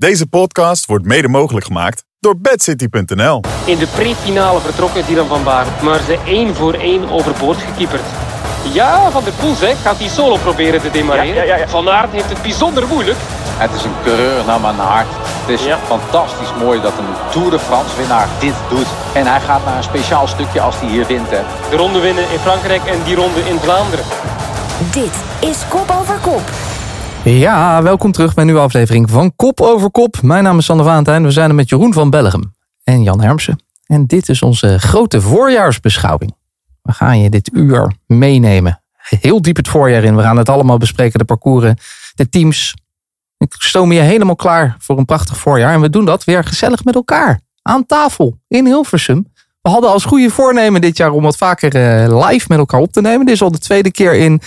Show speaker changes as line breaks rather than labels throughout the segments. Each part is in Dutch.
Deze podcast wordt mede mogelijk gemaakt door bedcity.nl.
In de pre-finale vertrokken Dylan van Baarle, maar ze één voor één overboord gekieperd. Ja, Van der Poel zeg, gaat hij solo proberen te demareren.
Ja, ja, ja, ja.
Van Aert heeft het bijzonder moeilijk.
Het is een coureur naar mijn hart. Het is
Ja.
fantastisch mooi dat een Tour de France winnaar dit doet. En hij gaat naar een speciaal stukje als hij hier wint. Hè.
De ronde winnen in Frankrijk en die ronde in Vlaanderen.
Dit is Kop Over Kop.
Ja, welkom terug bij een nieuwe aflevering van Kop over Kop. Mijn naam is Sander Vaantijn. We zijn er met Jeroen van Bellegem en Jan Hermsen. En dit is onze grote voorjaarsbeschouwing. We gaan je dit uur meenemen. Heel diep het voorjaar in. We gaan het allemaal bespreken, de parcours, de teams. Ik stoom je helemaal klaar voor een prachtig voorjaar. En we doen dat weer gezellig met elkaar. Aan tafel in Hilversum. We hadden als goede voornemen dit jaar om wat vaker eh, live met elkaar op te nemen. Dit is al de tweede keer in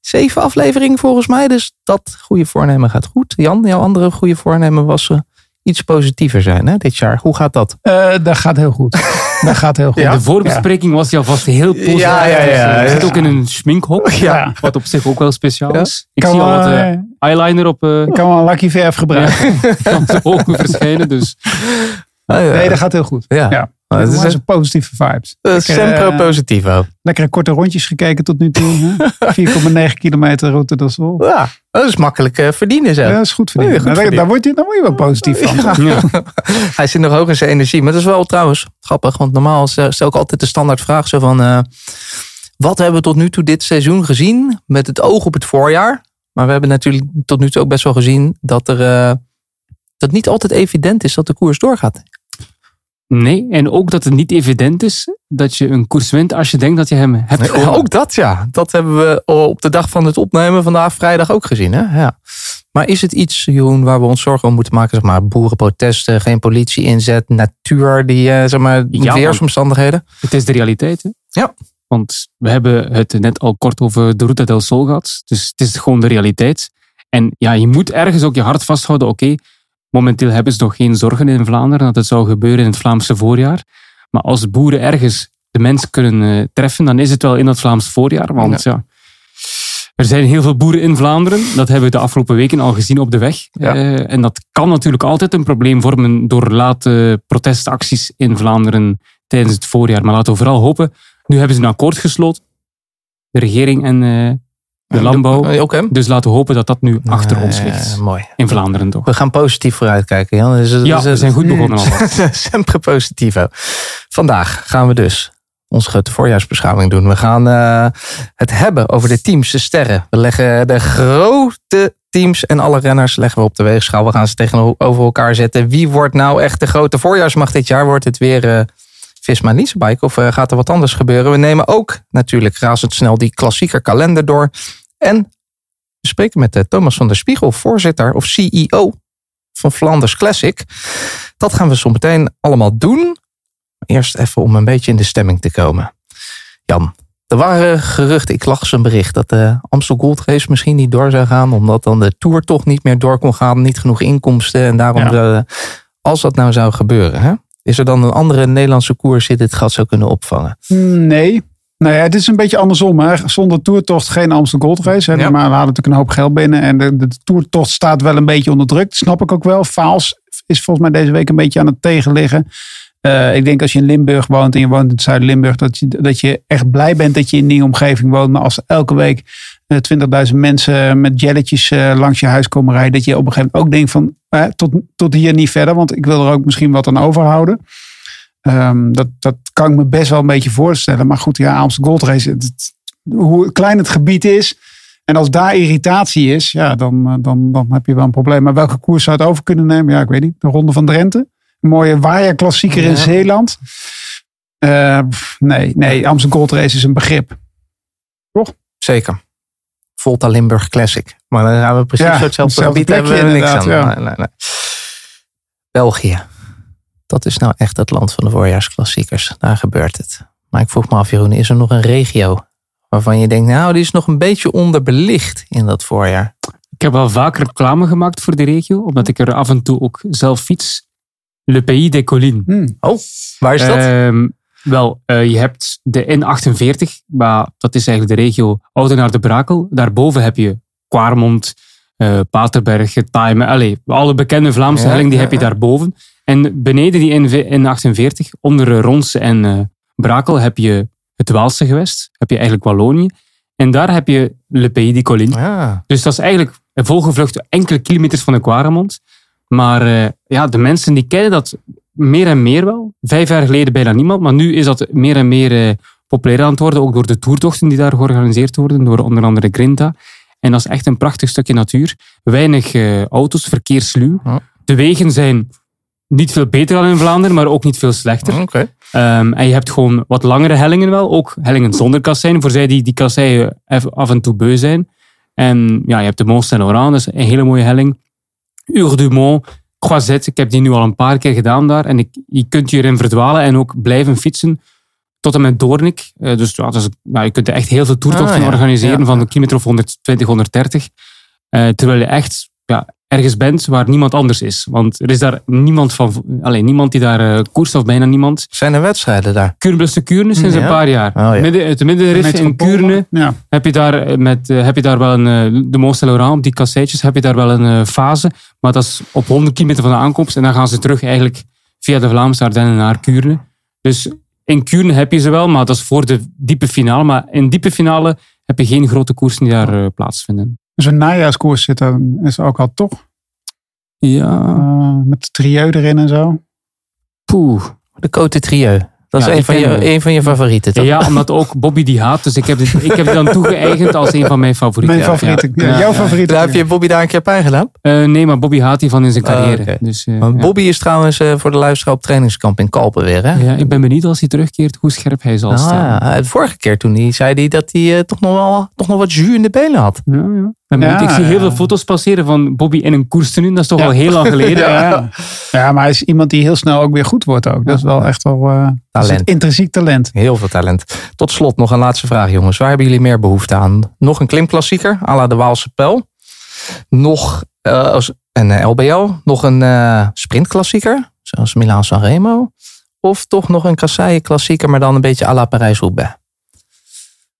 zeven afleveringen volgens mij. Dus dat goede voornemen gaat goed. Jan, jouw andere goede voornemen was eh, iets positiever zijn hè, dit jaar. Hoe gaat dat?
Eh, dat gaat heel goed. dat gaat heel goed.
Ja?
De voorbespreking was jou vast heel positief.
Ja, ja, ja.
Je zit ook in een schminkhok.
Ja.
Wat op zich ook wel speciaal
Ja.
is. Ik
Kan
zie al wat eh,
eh,
eyeliner op eh
Ik kan wel een lucky verf gebruiken.
van de ogen verschijnen. Dus
Ah, ja.
Nee, dat gaat heel goed.
Ja. Oh, het is een-
positieve vibes.
Eh,
Lekker,
sempre
eh,
positivo.
Lekkere korte rondjes gekeken tot nu toe. hè? 4,9 kilometer route, dat is wel.
Ja, dat is makkelijk eh, verdienen zo.
Ja, dat is goed.
Ja, goed
Nou, daar, daar, word je, daar word je wel positief van.
ja.
Hij zit nog hoog in zijn energie. Maar dat is wel trouwens grappig. Want normaal stel ik altijd de standaard vraag zo van... eh, wat hebben we tot nu toe dit seizoen gezien met het oog op het voorjaar? Maar we hebben natuurlijk tot nu toe ook best wel gezien dat er... eh, dat niet altijd evident is dat de koers doorgaat.
Nee, en ook dat het niet evident is dat je een koers wint als je denkt dat je hem hebt
Nee,
gewonnen.
ook dat ja. Dat hebben we op de dag van het opnemen vandaag vrijdag ook gezien. Hè? Ja. Maar is het iets, Jeroen, waar we ons zorgen om moeten maken? Zeg maar, boerenprotesten, geen politie inzet, natuur, die eh, zeg maar,
Ja,
weersomstandigheden.
Het is de realiteit. Hè?
Ja.
Want we hebben het net al kort over de Ruta del Sol gehad. Dus het is gewoon de realiteit. En ja, je moet ergens ook je hart vasthouden. Oké, momenteel hebben ze nog geen zorgen in Vlaanderen dat het zou gebeuren in het Vlaamse voorjaar. Maar als boeren ergens de mens kunnen eh, treffen, dan is het wel in dat Vlaams voorjaar. Want ja. er zijn heel veel boeren in Vlaanderen. Dat hebben we de afgelopen weken al gezien op de weg.
Ja.
Eh, en dat kan natuurlijk altijd een probleem vormen door late protestacties in Vlaanderen tijdens het voorjaar. Maar laten we vooral hopen. Nu hebben ze een akkoord gesloten. De regering en eh, de landbouw.
Eh, Oké.
Dus laten we hopen dat dat nu achter ons ligt.
mooi.
In Vlaanderen toch.
We gaan positief vooruitkijken, Jan. Dus,
Ja,
dus-
we zijn goed begonnen al.
Sempre positivo. Vandaag gaan we dus onze grote voorjaarsbeschouwing doen. We gaan eh, het hebben over de teams, de sterren. We leggen de grote teams en alle renners leggen we op de weegschaal. We gaan ze tegenover elkaar zetten. Wie wordt nou echt de grote voorjaarsmacht dit jaar? Wordt het weer eh Visma Leasebike of eh, gaat er wat anders gebeuren? We nemen ook natuurlijk razendsnel die klassieker kalender door. En we spreken met eh, Thomas van der Spiegel, voorzitter of CEO van Flanders Classic. Dat gaan we zo meteen allemaal doen. Eerst even om een beetje in de stemming te komen. Jan, er waren geruchten, ik las een bericht dat de Amstel Gold Race misschien niet door zou gaan, omdat dan de Tour toch niet meer door kon gaan, niet genoeg inkomsten. En daarom,
Ja.
als dat nou zou gebeuren, hè, is er dan een andere Nederlandse koers die dit gat zou kunnen opvangen?
Nee. Nou ja, het is een beetje andersom. Hè. Zonder toertocht geen Amstel Gold Race. Hè.
Ja.
Maar we hadden natuurlijk een hoop geld binnen. En de, de toertocht staat wel een beetje onder druk. Dat snap ik ook wel. Faals is volgens mij deze week een beetje aan het tegenliggen. Eh, ik denk als je in Limburg woont en je woont in Zuid-Limburg, dat je, dat je echt blij bent dat je in die omgeving woont. Maar als elke week 20.000 mensen met jelletjes eh, langs je huis komen rijden, dat je op een gegeven moment ook denkt van eh, tot, tot hier niet verder, want ik wil er ook misschien wat aan overhouden. Ehm, dat, dat kan ik me best wel een beetje voorstellen. Maar goed, ja, Amsterdam Gold Race, het- hoe klein het gebied is. En als daar irritatie is, ja, dan, eh, dan, dan heb je wel een probleem. Maar welke koers zou het over kunnen nemen? Ja, ik weet niet. De Ronde van Drenthe. Een mooie waaierklassieker in
Ja.
Zeeland. Eh, nee, nee, Amsterdam Gold Race is een begrip.
Zeker. Volta Limburg Classic. Maar dan gaan we precies
Ja,
zo hetzelfde
hetzelfde
gebied hebben we niks aan.
inderdaad, ja.
Nee, nee, nee. België. Dat is nou echt het land van de voorjaarsklassiekers. Daar gebeurt het. Maar ik vroeg me af, Jeroen, is er nog een regio waarvan je denkt, nou, die is nog een beetje onderbelicht in dat voorjaar?
Ik heb wel vaak reclame gemaakt voor die regio, omdat ik er af en toe ook zelf fiets. Le Pays des Collines.
Hmm.
Oh, waar is dat?
Ehm, wel, eh, je hebt de N48, maar dat is eigenlijk de regio Oudenaarde Brakel. Daarboven heb je Quaremont, eh, Paterberg, Taime, allee, alle bekende Vlaamse
Ja,
hellingen die
ja,
heb je daarboven. En beneden die in, in 48, onder Ronse en eh, Brakel, heb je het Waalse gewest. Heb je eigenlijk Wallonië. En daar heb je Le Pays de Collines.
Ja.
Dus dat is eigenlijk een volgevlucht enkele kilometers van de Quaremont. Maar ja, de mensen die kennen dat meer en meer wel. Vijf jaar geleden bijna niemand, maar nu is dat meer en meer eh, populair aan het worden. Ook door de toertochten die daar georganiseerd worden, door onder andere Grinta. En dat is echt een prachtig stukje natuur. Weinig eh, auto's, verkeerssluw.
Ja.
De wegen zijn niet veel beter dan in Vlaanderen, maar ook niet veel slechter.
Oké.
Ehm, en je hebt gewoon wat langere hellingen wel. Ook hellingen zonder kassein. Voor zij die die kasseien af en toe beu zijn. En ja, je hebt de Mont Saint-Laurent. Dat is een hele mooie helling. Ur Croisette. Ik heb die nu al een paar keer gedaan daar. En ik, je kunt hierin verdwalen en ook blijven fietsen. Tot en met Doornik. Eh, dus ja, ja, je kunt er echt heel veel toertochten
Ah, ja.
organiseren.
Ja.
Van een kilometer of 120, 130. Eh, terwijl je echt ja, ergens bent waar niemand anders is. Want er is daar niemand van... Alleen niemand die daar eh, koerst of bijna niemand.
Zijn er wedstrijden daar?
Kuurne Kuurne sinds
Ja.
een paar jaar.
Oh, ja.
Midden, het middenrif in. Kuurne
Ja.
heb je daar, eh, met, eh, heb je daar wel een, eh, de Mont Saint-Laurent, op die kasseitjes, heb je daar wel een eh, fase. Maar dat is op 100 kilometer van de aankomst. En dan gaan ze terug eigenlijk via de Vlaamse Ardennen naar Kuurne. Dus in Kuurne heb je ze wel, maar dat is voor de diepe finale. Maar in diepe finale heb je geen grote koersen die daar eh, plaatsvinden.
Dus een najaarskoers zit er is ook al toch?
Ja,
Eh, met de trio erin en zo.
poeh.
De Côte Trieu. Dat is een, van je, een van je favorieten, toch?
Ja, omdat ook Bobby die haat. Dus ik heb, dit, ik heb die dan toegeëigend als een van mijn favorieten.
Mijn favoriete. Ja,
Ja,
jouw
ja.
favoriete.
Daar heb je Bobby daar een keer bij gedaan.
Eh, nee, maar Bobby haat die van in zijn
Ah,
carrière. dus, eh,
Maar
ja.
Bobby is trouwens eh, voor de luisteraar op trainingskamp in Kalpen weer. Hè?
Ja, ik ben benieuwd als hij terugkeert hoe scherp hij zal
Ah,
staan.
ja. De vorige keer toen hij zei hij dat hij toch, nog wel, toch nog wat jus in de benen had.
Ja, ja.
Ja,
ik zie heel
ja.
veel foto's passeren van Bobby in een koerstenu. Dat is toch
Ja.
al heel lang geleden.
Ja. ja, maar hij is iemand die heel snel ook weer goed wordt ook. Dat is wel echt wel eh,
Talent.
intrinsiek talent.
Heel veel talent. Tot slot nog een laatste vraag, jongens. Waar hebben jullie meer behoefte aan? Nog een klimklassieker, à la de Waalse Pijl. Nog eh, als een eh, LBO. Nog een eh, sprintklassieker, zoals Milaan Sanremo. Of toch nog een kasseien klassieker, maar dan een beetje à la Parijs-Roubaix.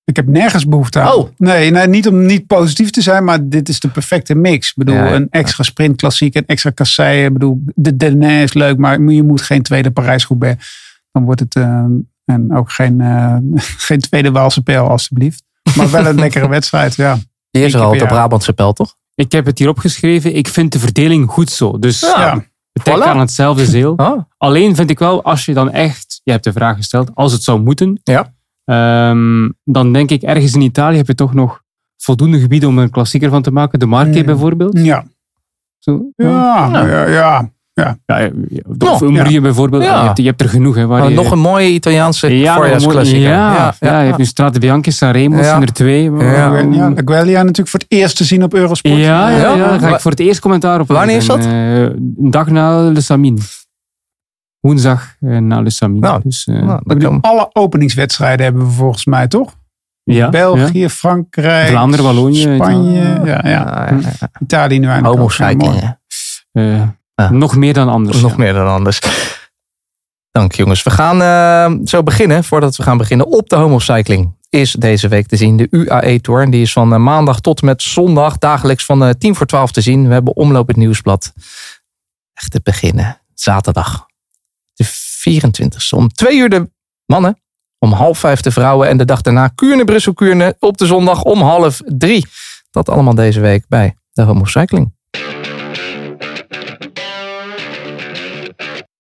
Ik heb nergens behoefte aan.
Oh.
Nee, nee, niet om niet positief te zijn, maar dit is de perfecte mix. Ik bedoel,
Ja, ja.
een extra sprintklassiek, een extra kasseien. Ik bedoel, de Denain is leuk, maar je moet geen tweede Parijs-Roubaix. Dan wordt het, eh, en ook geen, eh, geen tweede Waalse pijl, alstublieft. Maar wel een lekkere wedstrijd, ja.
Die is
Eén
er al de. Brabantse Pijl, toch?
Ik heb het hier opgeschreven. Ik vind de verdeling goed zo. Dus
Ja.
trekken
Voilà.
aan hetzelfde zeel.
Oh.
Alleen vind ik wel, als je dan echt, je hebt de vraag gesteld, als het zou moeten,
Ja.
Ehm, dan denk ik ergens in Italië heb je toch nog voldoende gebieden om er een klassieker van te maken. De Marche
Mm.
bijvoorbeeld.
Ja,
Zo.
ja, ja, ja. ja.
Ja. Of
Ja.
Umbrië bijvoorbeeld.
Ja.
Je, hebt, je hebt er genoeg. Hè, waar je,
nog een mooie Italiaanse
ja,
voorjaarsklassieker.
Ja, ja, je hebt nu Strade Bianche, Sanremo,
Ja.
zijn er twee.
Ja.
Ja, ja, de Guelia natuurlijk voor het eerst te zien op Eurosport.
Ja, ja,
Ja.
ja, daar ga ik voor het eerst commentaar op
Wanneer is dat?
Eh, een dag na Le Samin. Woensdag eh, na Le Samin.
Nou,
dus, eh,
Nou,
alle openingswedstrijden hebben we volgens mij, toch?
ja,
België,
ja.
Frankrijk,
Vlaanderen, Wallonië,
Spanje,
Italië.
ja, ja. Italië nu
cycling, hè.
Eh. Nog meer dan anders.
Nog meer dan anders. Dank jongens. We gaan zo beginnen. Voordat we gaan beginnen op de homocycling. Is deze week te zien de UAE Tour. En die is van maandag tot met zondag dagelijks van eh, 10 voor 12 te zien. We hebben omloop het nieuwsblad. Echt te beginnen. Zaterdag. De 24ste. Om twee uur de mannen. Om half vijf de vrouwen. En de dag daarna Kuurne, Brussel, Kuurne. Op de zondag om half drie. Dat allemaal deze week bij de homocycling.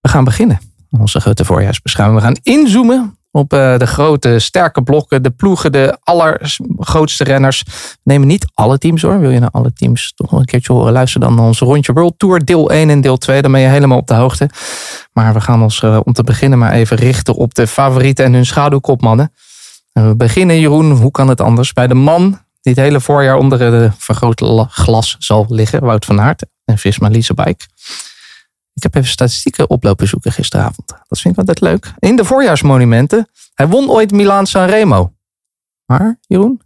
We gaan beginnen. Onze grote voorjaarsbeschouwing. We gaan inzoomen op eh, de grote, sterke blokken. De ploegen, de allergrootste renners. We nemen niet alle teams hoor. Wil je naar alle teams toch nog een keertje horen? Luister dan naar onze rondje World Tour deel 1 en deel 2. Dan ben je helemaal op de hoogte. Maar we gaan ons eh, om te beginnen maar even richten op de favorieten en hun schaduwkopmannen. En we beginnen Jeroen, hoe kan het anders? Bij de man die het hele voorjaar onder de vergrootglas zal liggen. Wout van Aert en Visma Leasebike. Ik heb even statistieken oplopen zoeken gisteravond. Dat vind ik altijd leuk. In de voorjaarsmonumenten. Hij won ooit Milaan Sanremo. Maar, Jeroen?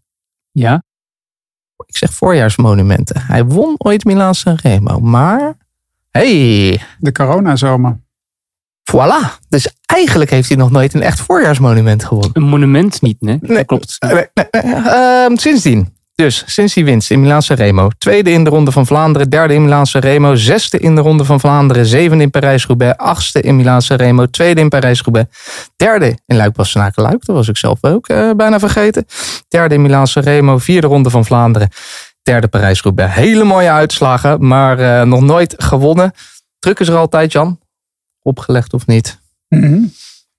Ja?
Ik zeg voorjaarsmonumenten. Hij won ooit Milaan Sanremo. Maar, hey,
De coronazomer.
voilà. Dus eigenlijk heeft hij nog nooit een echt voorjaarsmonument gewonnen.
Een monument niet, nee?
Nee.
Dat klopt.
Nee, nee, nee, ehm, sindsdien. Dus sinds die winst in Milaanse Remo. Tweede in de Ronde van Vlaanderen. Derde in Milaanse Remo. Zesde in de Ronde van Vlaanderen. Zevende in Parijs-Roubaix. Achtste in Milaanse Remo. Tweede in Parijs-Roubaix. Derde in Luik-Bastenaken-Luik. Dat was ik zelf ook eh, bijna vergeten. Derde in Milaanse Remo. Vierde Ronde van Vlaanderen. Derde Parijs-Roubaix. Hele mooie uitslagen. Maar eh, nog nooit gewonnen. Druk is er altijd, Jan. Opgelegd of niet.
Mhm.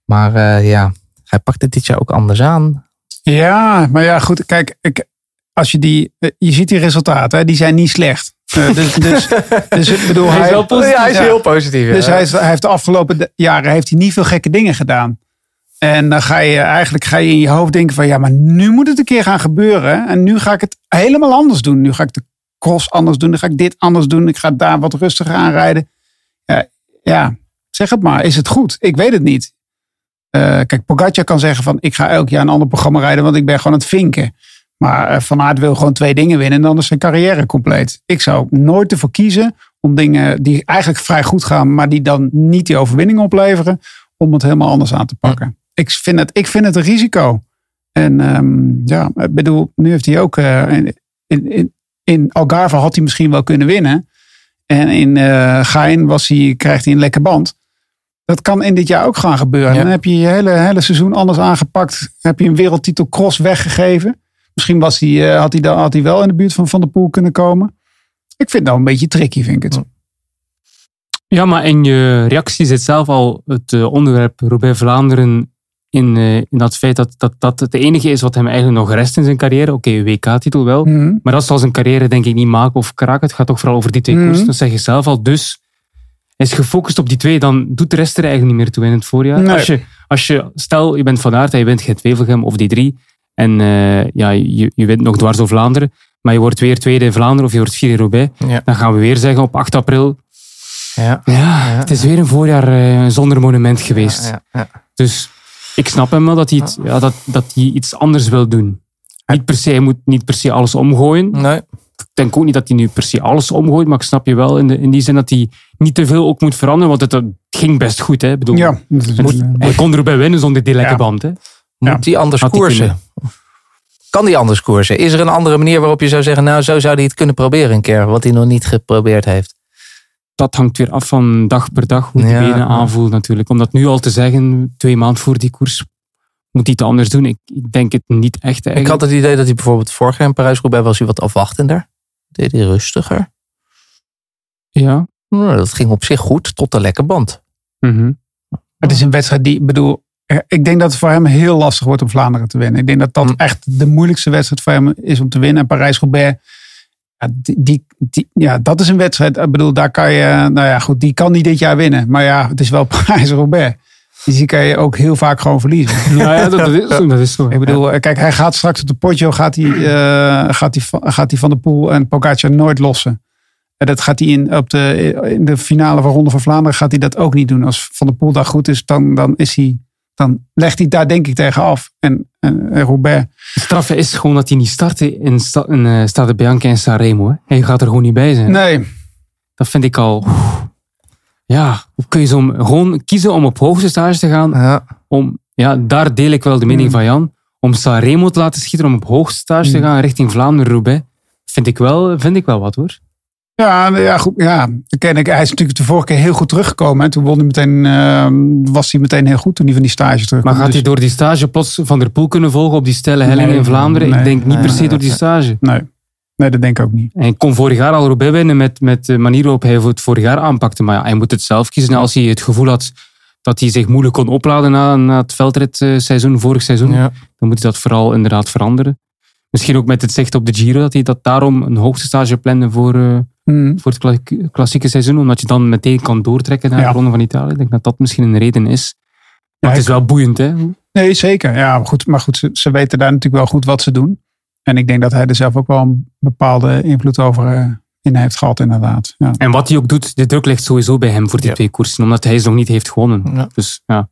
Maar eh, ja, hij pakt het dit jaar ook anders aan.
Ja, maar ja, goed. Kijk, ik, als je die, eh, je ziet die resultaten, hè, die zijn niet slecht. Eh, dus, dus, dus ik bedoel,
Hij is wel positief.
Ja, hij is
Ja.
heel positief. ja.
Dus hij, is, hij heeft de afgelopen jaren heeft hij niet veel gekke dingen gedaan. En dan ga je eigenlijk ga je in je hoofd denken van ja, maar nu moet het een keer gaan gebeuren. En nu ga ik het helemaal anders doen. Nu ga ik de cross anders doen. Dan ga ik dit anders doen. Ik ga daar wat rustiger aanrijden. Ja, ja zeg het maar. Is het goed? Ik weet het niet. Eh, kijk, Pogacar kan zeggen van ik ga elk jaar een ander programma rijden, want ik ben gewoon aan het vinken. Maar eh, Van Aert wil gewoon twee dingen winnen en dan is zijn carrière compleet. Ik zou nooit ervoor kiezen om dingen die eigenlijk vrij goed gaan, maar die dan niet die overwinning opleveren, om het helemaal anders aan te pakken. Ik, vind het, ik vind het een risico. En ehm, ja, ik bedoel, nu heeft hij ook eh, in, in, in, Algarve had hij misschien wel kunnen winnen. En in eh Gein was hij, krijgt hij een lekker band. Dat kan in dit jaar ook gaan gebeuren.
Ja.
Dan heb je je hele, hele seizoen anders aangepakt. Heb je een wereldtitel cross weggegeven. Misschien was hij, eh, had, hij dan, had hij wel in de buurt van Van der Poel kunnen komen. Ik vind het nou een beetje tricky, vind ik het.
Ja, maar in je reactie zit zelf al het eh, onderwerp Roubaix-Vlaanderen in, eh, in dat feit dat, dat dat het enige is wat hem eigenlijk nog rest in zijn carrière. Oké, WK-titel wel.
Mhm.
Maar dat zal zijn carrière denk ik niet maken of kraken. Het gaat toch vooral over die twee
Mhm.
koersen. Dat zeg je zelf al. Dus hij is gefocust op die twee. Dan doet de rest er eigenlijk niet meer toe in het voorjaar.
Nee.
Als, je, als je, stel, je bent Van Aert en je bent Gent-Wevelgem of die drie. En eh, ja, je, je wint nog dwars door Vlaanderen. Maar je wordt weer tweede in Vlaanderen of je wordt vierde in Roubaix.
Ja.
Dan gaan we weer zeggen op 8 april.
Ja.
Ja, het is weer een voorjaar eh, zonder monument geweest.
Ja, ja.
Dus ik snap hem wel dat hij, het, ja, dat, dat hij iets anders wil doen. Niet per se, hij moet niet per se alles omgooien.
Nee.
Ik denk ook niet dat hij nu per se alles omgooit, maar ik snap je wel in, de, in die zin dat hij niet te veel ook moet veranderen, want het, ging best goed. Hè? Bedoel,
Ja,
het- hij kon erbij winnen zonder die lekke
Ja.
band. Hè?
Moet die anders
Had hij
koersen? Kan die anders koersen? Is er een andere manier waarop je zou zeggen, nou zo zou hij het kunnen proberen een keer, wat hij nog niet geprobeerd heeft?
Dat hangt weer af van dag per dag hoe
Ja.
die benen aanvoelt natuurlijk. Om dat nu al te zeggen, twee maanden voor die koers, moet hij het anders doen. Ik, ik denk het niet echt
Ik
eigenlijk.
had het idee dat hij bijvoorbeeld vorig jaar in Parijs-Roubaix was hij wat afwachtender. Deed hij rustiger.
Ja.
Nou, dat ging op zich goed, tot de lekke band.
Mhm.
Het is een wedstrijd die, ik bedoel, ik denk dat het voor hem heel lastig wordt om Vlaanderen te winnen. Ik denk dat dat
Hm.
echt de moeilijkste wedstrijd voor hem is om te winnen. En Parijs-Roubaix, ja, die, die, die- ja, dat is een wedstrijd. Ik bedoel, daar kan je, nou ja, goed, die kan niet dit jaar winnen. Maar ja, het is wel Parijs-Roubaix. Dus die kan je ook heel vaak gewoon verliezen.
Ja, ja, dat, dat is zo. Dat is zo.
Ik bedoel, eh, kijk, hij gaat straks op de potjo, gaat hij, eh, gaat hij, van- gaat hij Van de Poel en Pogacar nooit lossen. En dat gaat hij in, op de, in de finale van Ronde van Vlaanderen gaat hij dat ook niet doen. Als Van de Poel daar goed is, dan, dan, is hij, dan legt hij daar denk ik tegen af. En, en, en Roubaix.
Het straffe is gewoon dat hij niet startte in, sta, in eh, Stade Bianca en Sanremo. Hè. Hij gaat er gewoon niet bij zijn.
Nee,
Dat vind ik al... Ja, hoe kun je zo gewoon kiezen om op hoogste stage te gaan?
Ja.
Om, ja, daar deel ik wel de mening van Jan. Om Sanremo te laten schieten, om op hoogste stage te gaan richting Vlaanderen-Roubaix. Vind ik, wel, vind ik wel wat hoor.
Ja, nou ja, goed, ja. Ken ik, hij is natuurlijk de vorige keer heel goed teruggekomen. En toen won hij meteen, eh, was hij meteen heel goed toen hij van die stage terug
Maar gaat
dus,
hij door die stage plots Van der Poel kunnen volgen op die steile hellingen
Nee,
in Vlaanderen? ik
nee,
denk niet
nee,
per se
nee,
door die stage.
Nee, nee, dat denk ik ook niet.
En hij kon vorig jaar al Roubaix winnen met, met de manier waarop hij het vorig jaar aanpakte. Maar ja, hij moet het zelf kiezen. En als hij het gevoel had dat hij zich moeilijk kon opladen na, na het veldritseizoen, vorig seizoen,
Ja.
dan moet hij dat vooral inderdaad veranderen. Misschien ook met het zicht op de Giro, dat hij dat daarom een hoogste stage plande voor, eh,
Hmm.
voor het kla- klassieke seizoen. Omdat je dan meteen kan doortrekken naar
Ja.
de Ronde van Italië. Ik denk dat dat misschien een reden is. Maar
Ja,
het is
ik-
wel boeiend, hè?
Nee, zeker. Ja, maar goed, maar goed ze, ze weten daar natuurlijk wel goed wat ze doen. En ik denk dat hij er zelf ook wel een bepaalde invloed over eh, in heeft gehad, inderdaad. Ja.
En wat hij ook doet, de druk ligt sowieso bij hem voor die
Ja.
twee koersen. Omdat hij ze nog niet heeft gewonnen.
Ja.
Dus ja,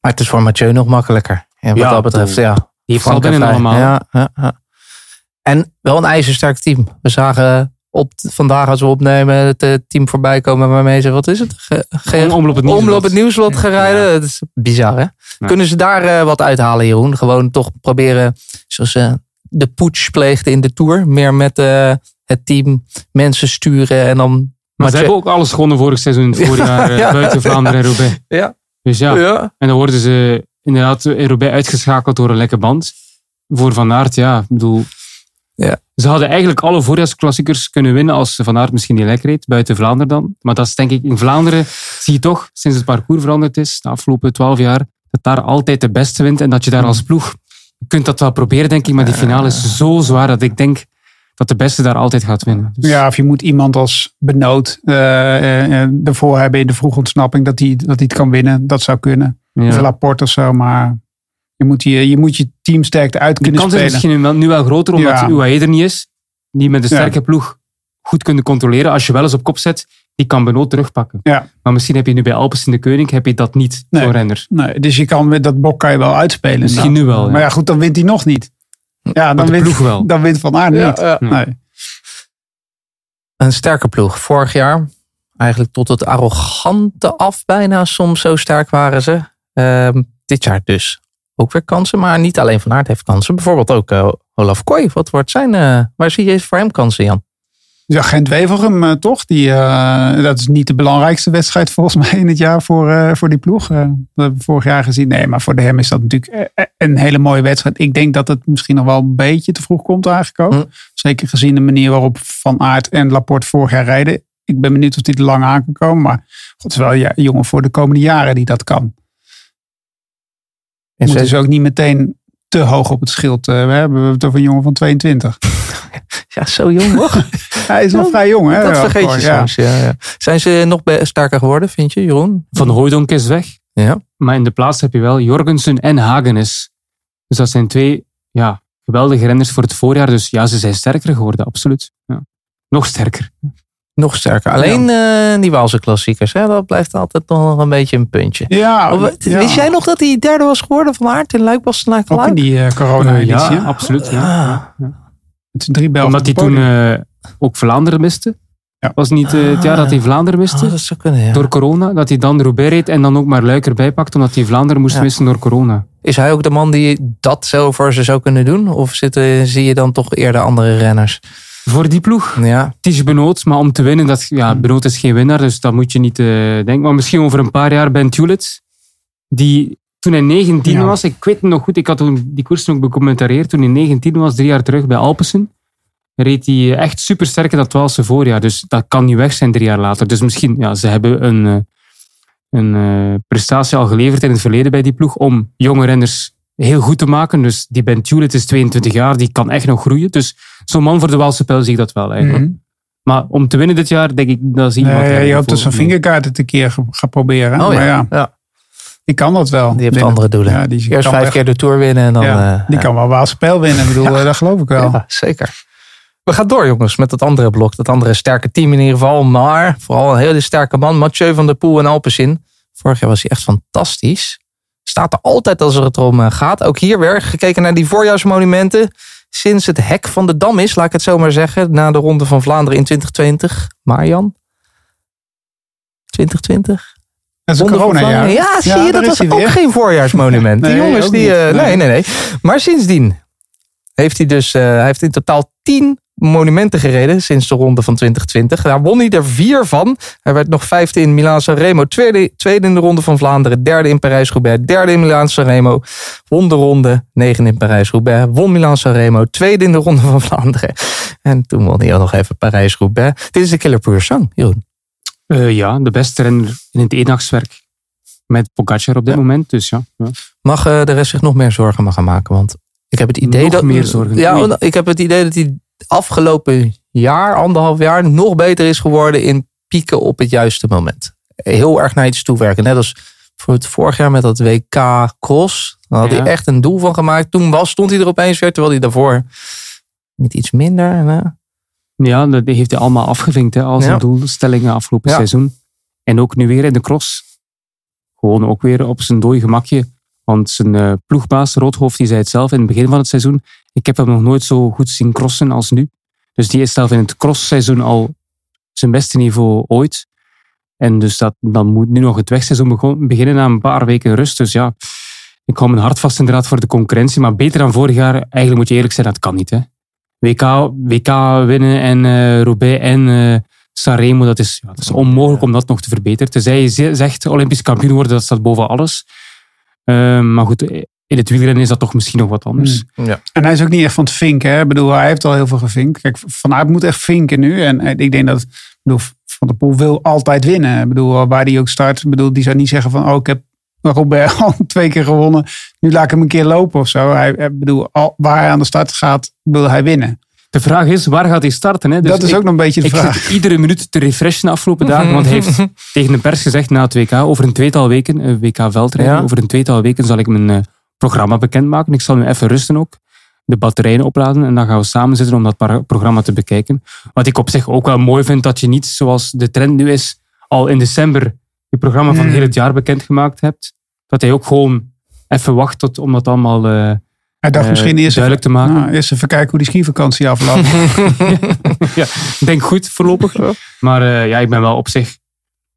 Maar het is voor Mathieu nog makkelijker. En wat
Ja,
dat betreft, ja.
die heeft al binnen allemaal.
Ja, ja, ja. En wel een ijzersterk team. We zagen op, vandaag als we opnemen het eh, team voorbij komen waarmee ze, wat is het? Ge, ge-
Gewoon omloop het nieuwsblad.
omloop het nieuwsblad gaan rijden. Dat is bizar hè? Kunnen ze daar eh, wat uithalen Jeroen? Gewoon toch proberen, zoals eh, de putsch pleegde in de Tour. Meer met het team mensen sturen en dan...
Maar ze hebben ook alles gewonnen vorig seizoen, in het voorjaar, eh,
Ja.
buiten Vlaanderen en Roubaix.
Ja.
Dus ja,
Ja.
en dan worden ze inderdaad in Roubaix uitgeschakeld door een lekke band. Voor Van Aert, ja, ik bedoel...
Ja.
Ze hadden eigenlijk alle voorjaarsklassiekers kunnen winnen als Van Aert misschien niet lekker reed, buiten Vlaanderen dan. Maar dat is denk ik, in Vlaanderen zie je toch, sinds het parcours veranderd is, de afgelopen twaalf jaar, dat daar altijd de beste wint en dat je daar als ploeg, je kunt dat wel proberen denk ik, maar die finale is zo zwaar dat ik denk dat de beste daar altijd gaat winnen. Dus-
Ja, of je moet iemand als benoot eh, eh, eh, ervoor hebben in de vroege ontsnapping dat hij dat het kan winnen. Dat zou kunnen.
ja.
Of Laporte of zo, maar je moet je, je, moet je teamsterkte uit
De
kunnen
kans is
spelen.
misschien nu wel, nu wel groter omdat
Ja.
UAE er niet is. Die met een
Ja.
sterke ploeg goed kunnen controleren. Als je wel eens op kop zet, die kan Benoot terugpakken.
Ja.
Maar misschien heb je nu bij Alpes in de Koning heb je dat niet,
Nee.
zo'n renner.
Nee, dus je kan, met dat blok kan je wel uitspelen.
Misschien nu wel, ja.
Maar ja, goed, dan wint hij nog niet. Ja, dan
de
wint,
ploeg wel.
dan wint Van Aert
Ja,
niet.
ja.
Nee.
Een sterke ploeg. Vorig jaar eigenlijk tot het arrogante af bijna. Soms zo sterk waren ze. Ehm, dit jaar dus ook weer kansen. Maar niet alleen Van Aert heeft kansen. Bijvoorbeeld ook eh, Olaf Kooi. Wat wordt zijn... eh, waar zie je voor hem kansen, Jan?
Ja, Gent-Wevelgem eh, toch? Die, dat is niet de belangrijkste wedstrijd volgens mij in het jaar voor, voor die ploeg. Dat hebben we vorig jaar gezien. Nee, maar voor de hem is dat natuurlijk een hele mooie wedstrijd. Ik denk dat het misschien nog wel een beetje te vroeg komt aangekomen.
Hm.
Zeker gezien de manier waarop Van Aert en Laporte vorig jaar rijden. Ik ben benieuwd of die er lang aan kan komen. Maar het is wel ja, jongen voor de komende jaren die dat kan.
En
Moet
ze-
dus ook niet meteen te hoog op het schild. eh, we hebben het over een jongen van 22.
Ja, zo jong nog.
Hij is nog vrij jong, hè?
dat vergeet je
ja.
soms. Ja, ja. Zijn ze nog sterker geworden, vind je, Jeroen?
Van Hooydonk is weg.
Ja.
Maar in de plaats heb je wel Jorgensen en Hagenes. Dus dat zijn twee ja, geweldige renners voor het voorjaar. Dus ja, ze zijn sterker geworden, absoluut. Ja. Nog sterker.
Nog sterker. Alleen eh, die Waalse klassiekers, hè, dat blijft altijd nog een beetje een puntje.
Ja,
Of,
Oh, ja.
Wist jij nog dat hij derde was geworden van Aert in Luik
Ook in die eh, corona-editie.
ja, absoluut. Ja.
Ah.
Het zijn drie Belgen.
Omdat hij toen eh, ook Vlaanderen miste.
Ja.
Was niet eh, het jaar dat hij Vlaanderen miste?
Oh, dat zou kunnen, ja.
Door corona. Dat hij dan Roubaix reed en dan ook maar Luik erbij pakt. Omdat hij Vlaanderen moest
Ja.
missen door corona.
Is hij ook de man die dat zo voor ze zou kunnen doen? Of zitten, zie je dan toch eerder andere renners?
Voor die ploeg.
Ja,
Het is Benoot, maar om te winnen, dat, ja, Benoot is geen winnaar, dus dat moet je niet eh, denken. Maar misschien over een paar jaar Ben Tulit, die toen hij 19
Ja.
was, ik weet het nog goed, ik had toen die koers ook becommentarieerd, toen hij 19 was, drie jaar terug bij Alpesen, reed hij echt super sterk in dat Waalse voorjaar. Dus dat kan niet weg zijn drie jaar later. Dus misschien, ja, ze hebben een, eh, een eh, prestatie al geleverd in het verleden bij die ploeg om jonge renners heel goed te maken. Dus die Ben Tulit is 22 jaar, die kan echt nog groeien. Dus zo'n man voor de Waalse pijl zie ik dat wel eigenlijk.
Mhm.
Maar om te winnen dit jaar, denk ik, dat zie je wat
Nee, je hoopt dat
voor-
zo'n vingerkaart het een keer gaat proberen.
oh
maar
ja.
ja, die kan dat wel.
Die heeft andere doelen.
Ja, die
Eerst
kan
vijf
echt-
keer de Tour winnen en dan...
ja,
eh,
die
ja.
kan wel Waalse pijl winnen. Ik bedoel, eh, dat geloof ik wel.
Ja, zeker. We gaan door, jongens, met dat andere blok. Dat andere sterke team in ieder geval. Maar vooral een hele sterke man. Mathieu van der Poel en Alpecin. Vorig jaar was hij echt fantastisch. Staat er altijd als er het om eh, gaat. Ook hier weer gekeken naar die voorjaarsmonumenten. Sinds het hek van de Dam is, laat ik het zo maar zeggen. Na de Ronde van Vlaanderen in 2020. Marjan? 2020?
Dat is een.
Ja, zie je, dat was ook
weer.
geen voorjaarsmonument. die jongens, die... eh, nee,
Nee.
nee. Maar sindsdien heeft hij dus... eh, hij heeft in totaal tien monumenten gereden sinds de ronde van 2020. Daar won hij er vier van. Hij werd nog vijfde in Milaan-San Remo. Tweede, tweede in de ronde van Vlaanderen. Derde in Parijs-Roubaix. Derde in Milaan-San Remo. Won de ronde. Negen in Parijs-Roubaix. Won Milaan-San Remo. Tweede in de ronde van Vlaanderen. En toen won hij ook nog even Parijs-Roubaix. Dit is de killer sang, Jeroen.
Eh, ja, de beste renner in het eendagswerk. Met Pogacar op dit
Ja.
moment. Dus ja. ja.
Mag eh, de rest zich nog meer zorgen gaan maken? Want ik heb het idee
Nog
dat.
meer zorgen?
Ja, ik heb het idee dat hij afgelopen jaar, anderhalf jaar, nog beter is geworden in pieken op het juiste moment. Heel erg naar iets toewerken. Net als voor het vorig jaar met dat WK Cross. Daar had
Ja.
hij echt een doel van gemaakt. Toen was, stond hij er opeens weer, terwijl hij daarvoor niet iets minder.
Ja, dat heeft hij allemaal afgevinkt hè, als
Ja.
een doelstellingen afgelopen
Ja.
seizoen. En ook nu weer in de cross. Gewoon ook weer op zijn dooi gemakje. Want zijn eh, ploegbaas, Roodhoofd, die zei het zelf in het begin van het seizoen. Ik heb hem nog nooit zo goed zien crossen als nu. Dus die is zelf in het crossseizoen al zijn beste niveau ooit. En dus dat, dan moet nu nog het wegseizoen beginnen na een paar weken rust. Dus ja, Ik hou mijn hart vast inderdaad voor de concurrentie. Maar beter dan vorig jaar, eigenlijk moet je eerlijk zijn, dat kan niet. Hè. WK, WK winnen en eh Roubaix en eh Sanremo, dat is, dat is onmogelijk om dat nog te verbeteren. Tenzij je ze- zegt Olympisch kampioen worden, dat staat boven alles. Eh, maar goed, in het wielrennen is dat toch misschien nog wat anders.
En hij is ook niet echt van het vinken. Hè? Ik bedoel, hij heeft al heel veel gevinkt. Kijk, Van Aert moet echt vinken nu. En eh, ik denk dat ik bedoel, Van der Poel wil altijd winnen. Ik bedoel, waar hij ook start. Ik bedoel, die zou niet zeggen van, oh, ik heb Robert al twee keer gewonnen. Nu laat ik hem een keer lopen of zo. Hij, ik bedoel, al, waar hij aan de start gaat, wil hij winnen.
De vraag is, waar gaat hij starten? Hè? Dus
dat is
ik-
ook nog een beetje de
Ik
vraag.
zit iedere minuut te refreshen de afgelopen dagen. Want hij heeft tegen de pers gezegd na het WK, over een tweetal weken, eh, WK veldrijden,
Ja.
over een tweetal weken zal ik mijn eh, programma bekendmaken. Ik zal nu even rusten ook. De batterijen opladen en dan gaan we samen zitten om dat programma te bekijken. Wat ik op zich ook wel mooi vind, dat je niet zoals de trend nu is, al in december je programma van
Hmm.
heel het jaar bekendgemaakt hebt. Dat hij ook gewoon even wacht tot, om dat allemaal eh,
Hij dacht
eh,
misschien eerst
duidelijk te maken.
Nou, eerst even kijken hoe die skivakantie afloopt.
ja, ik denk goed voorlopig. Maar eh, ja, ik ben wel op zich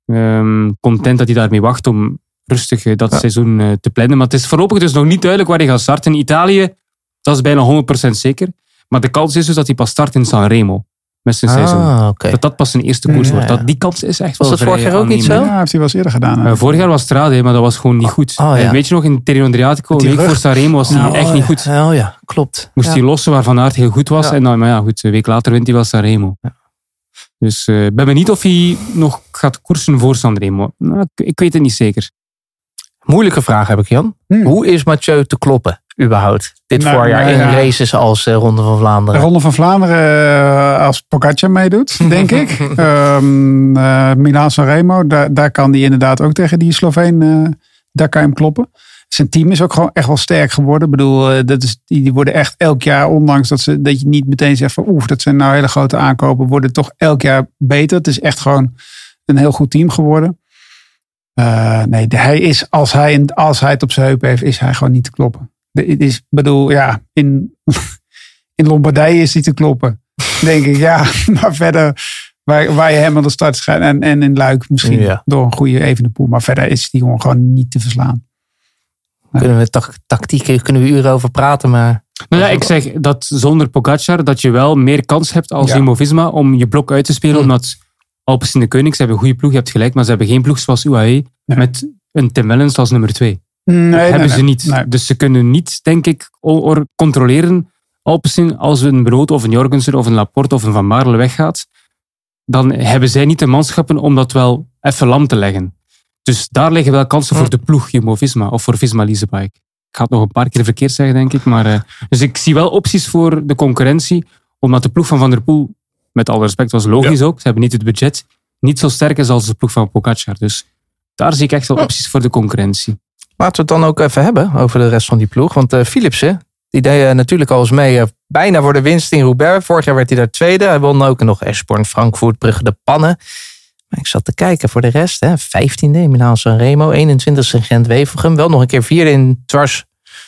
ehm, content dat hij daarmee wacht om rustig dat seizoen eh, te plannen. Maar het is voorlopig dus nog niet duidelijk waar hij gaat starten. In Italië, dat is bijna 100% zeker. Maar de kans is dus dat hij pas start in Sanremo met zijn seizoen.
Ah, oké.
Dat dat pas zijn eerste koers
Ja,
wordt. Dat, die kans is echt
Was
wel
dat vorig jaar ook niet zo?
ja, heeft hij wel eerder gedaan.
Eh, vorig jaar was Strade, maar dat was gewoon niet goed.
Oh, ja.
Eh, Weet je nog, in Terreno Adriatico, een
die
week
rug.
voor Sanremo, was hij
Nou,
echt niet goed.
Oh ja, klopt.
Moest
Ja.
hij lossen waar Van Aert heel goed was.
Ja.
En dan, maar ja, goed, een week later wint hij wel Sanremo. Dus eh, ik ben benieuwd of hij nog gaat koersen voor Sanremo. Nou, ik, ik weet het niet zeker.
Moeilijke vraag heb ik, Jan.
Hmm.
Hoe is Mathieu te kloppen, überhauut? Dit
Nou,
voorjaar
nou,
in
ja.
races als eh, Ronde van
De
Vlaanderen.
Ronde van Vlaanderen uh, als Pogacar meedoet, denk ik. um, uh, Milaan Sanremo, daar, daar kan hij inderdaad ook tegen die Sloveen, daar kan je hem kloppen. Zijn team is ook gewoon echt wel sterk geworden. Ik bedoel, dat is, die, die worden echt elk jaar, ondanks dat, ze, dat je niet meteen zegt van oef, dat zijn nou hele grote aankopen, worden toch elk jaar beter. Het is echt gewoon een heel goed team geworden. Uh, nee, hij is, als hij, als hij het op zijn heupen heeft, is hij gewoon niet te kloppen. Het is, bedoel, ja, in, in Lombardije is hij te kloppen. Denk ik, ja. Maar verder, waar, waar je hem aan de start schijnt. En, en in Luik misschien
Ja.
door een goede evenepoel. Maar verder is die jongen gewoon niet te verslaan.
Kunnen we tak- tactieken, kunnen we uren over praten, maar...
Nou ja, ik zeg dat zonder Pogacar dat je wel meer kans hebt als
Ja.
Jumbo-Visma om je blok uit te spelen.
Hmm.
Omdat Alpes in de Koning, ze hebben een goede ploeg, je hebt gelijk. Maar ze hebben geen ploeg zoals UAE met een Tim Wellens als nummer twee.
Nee,
Dat hebben
nee,
ze niet. Dus ze kunnen niet, denk ik, controleren Alpecin als een Brood of een Jorgensen of een Laporte of een Van Baarle weggaat. Dan hebben zij niet de manschappen om dat wel even lam te leggen. Dus daar liggen wel kansen voor de ploeg Jumbo-Visma of voor Visma Leasebike. Ik ga het nog een paar keer verkeerd zeggen, denk ik. Maar, eh, dus ik zie wel opties voor de concurrentie. Omdat de ploeg van Van der Poel, met alle respect, was logisch ook. Ze hebben niet het budget. Niet zo sterk is als de ploeg van Pogacar. Dus daar zie ik echt wel opties voor de concurrentie.
Laten we het dan ook even hebben over de rest van die ploeg. Want eh, Philipsen, die deed eh, natuurlijk al eens mee eh, bijna voor de winst in Roubaix. Vorig jaar werd hij daar tweede. Hij won ook nog Eschborn, Frankfurt, Brugge de Pannen. Maar ik zat te kijken voor de rest. Hè. 15e in Milaan Sanremo, 21e in Gent-Wevelgem. Wel nog een keer vierde in dwars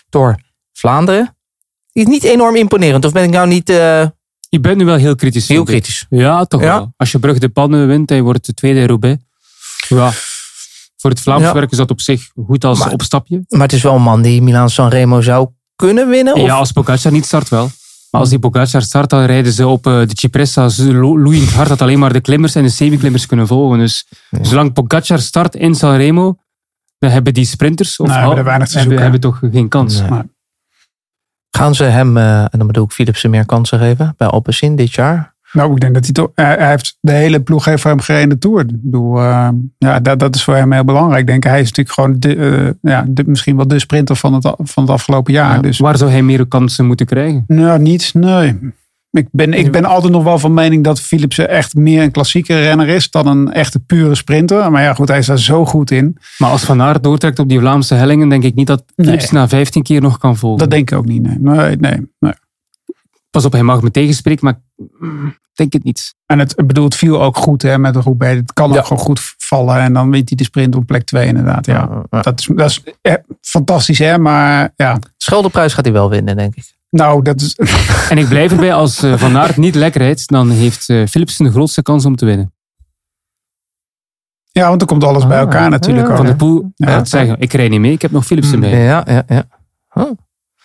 door Vlaanderen. Die is niet enorm imponerend. Of ben ik nou niet eh,
Je bent nu wel heel kritisch.
heel
ik.
kritisch?
Ja, toch
Ja?
wel. Als je Brugge de Pannen wint je wordt de tweede Roubaix. Ja. Voor het Vlaams
Ja.
werk is dat op zich goed als
Maar-
opstapje.
Maar het is wel een man die Milaan Sanremo zou kunnen winnen. Of?
Ja, als Pogacar niet start wel. Maar als die Pogacar start, dan rijden ze op eh, de Cipressa loeiend hard dat alleen maar de klimmers en de semi-klimmers kunnen volgen. Dus zolang Pogacar start in Sanremo, dan hebben die sprinters of
Nou, hebben
hal-
er weinig te
hebben,
zoeken.
hebben toch geen kans.
Nee.
Maar-
Gaan ze hem, eh, en dan bedoel ik Philipsen, meer kansen geven bij Alpecin dit jaar?
Nou, ik denk dat hij toch. Hij, hij heeft de hele ploeg heeft voor hem gereden de tour. Ik bedoel, uh, ja, dat, dat is voor hem heel belangrijk. Denk ik. Hij is natuurlijk gewoon de, uh, ja, de, misschien wel de sprinter van het, van het afgelopen jaar.
Ja,
Dus
Waar zou hij meer kansen moeten krijgen?
nou, niet. Nee. Ik ben, ik ben altijd nog wel van mening dat Philipsen echt meer een klassieke renner is dan een echte pure sprinter. Maar ja, goed, hij is daar zo goed in.
Maar als Van Aert doortrekt op die Vlaamse hellingen, denk ik niet dat
Nee.
Philips na 15 keer nog kan volgen.
Dat denk ik ook niet. Nee, nee, nee. nee.
Pas op, hij mag me tegenspreken, maar mm, ik denk het niet.
En het, bedoel, het viel ook goed hè, met de Roubaix. Het kan
Ja.
ook gewoon goed vallen. En dan wint hij de sprint op plek 2 inderdaad. Ja, Dat is, dat is eh, fantastisch hè. Maar ja,
Scheldeprijs gaat hij wel winnen, denk ik.
Nou dat is...
En ik blijf erbij, als eh, Van Aert niet lekker rijdt, dan heeft eh, Philipsen de grootste kans om te winnen.
Ja, want dan komt alles bij
Ah,
elkaar natuurlijk
ja.
Van de Poel
Ja.
gaat zeggen, ik rijd niet mee, ik heb nog Philipsen bij.
Ja, ja, ja.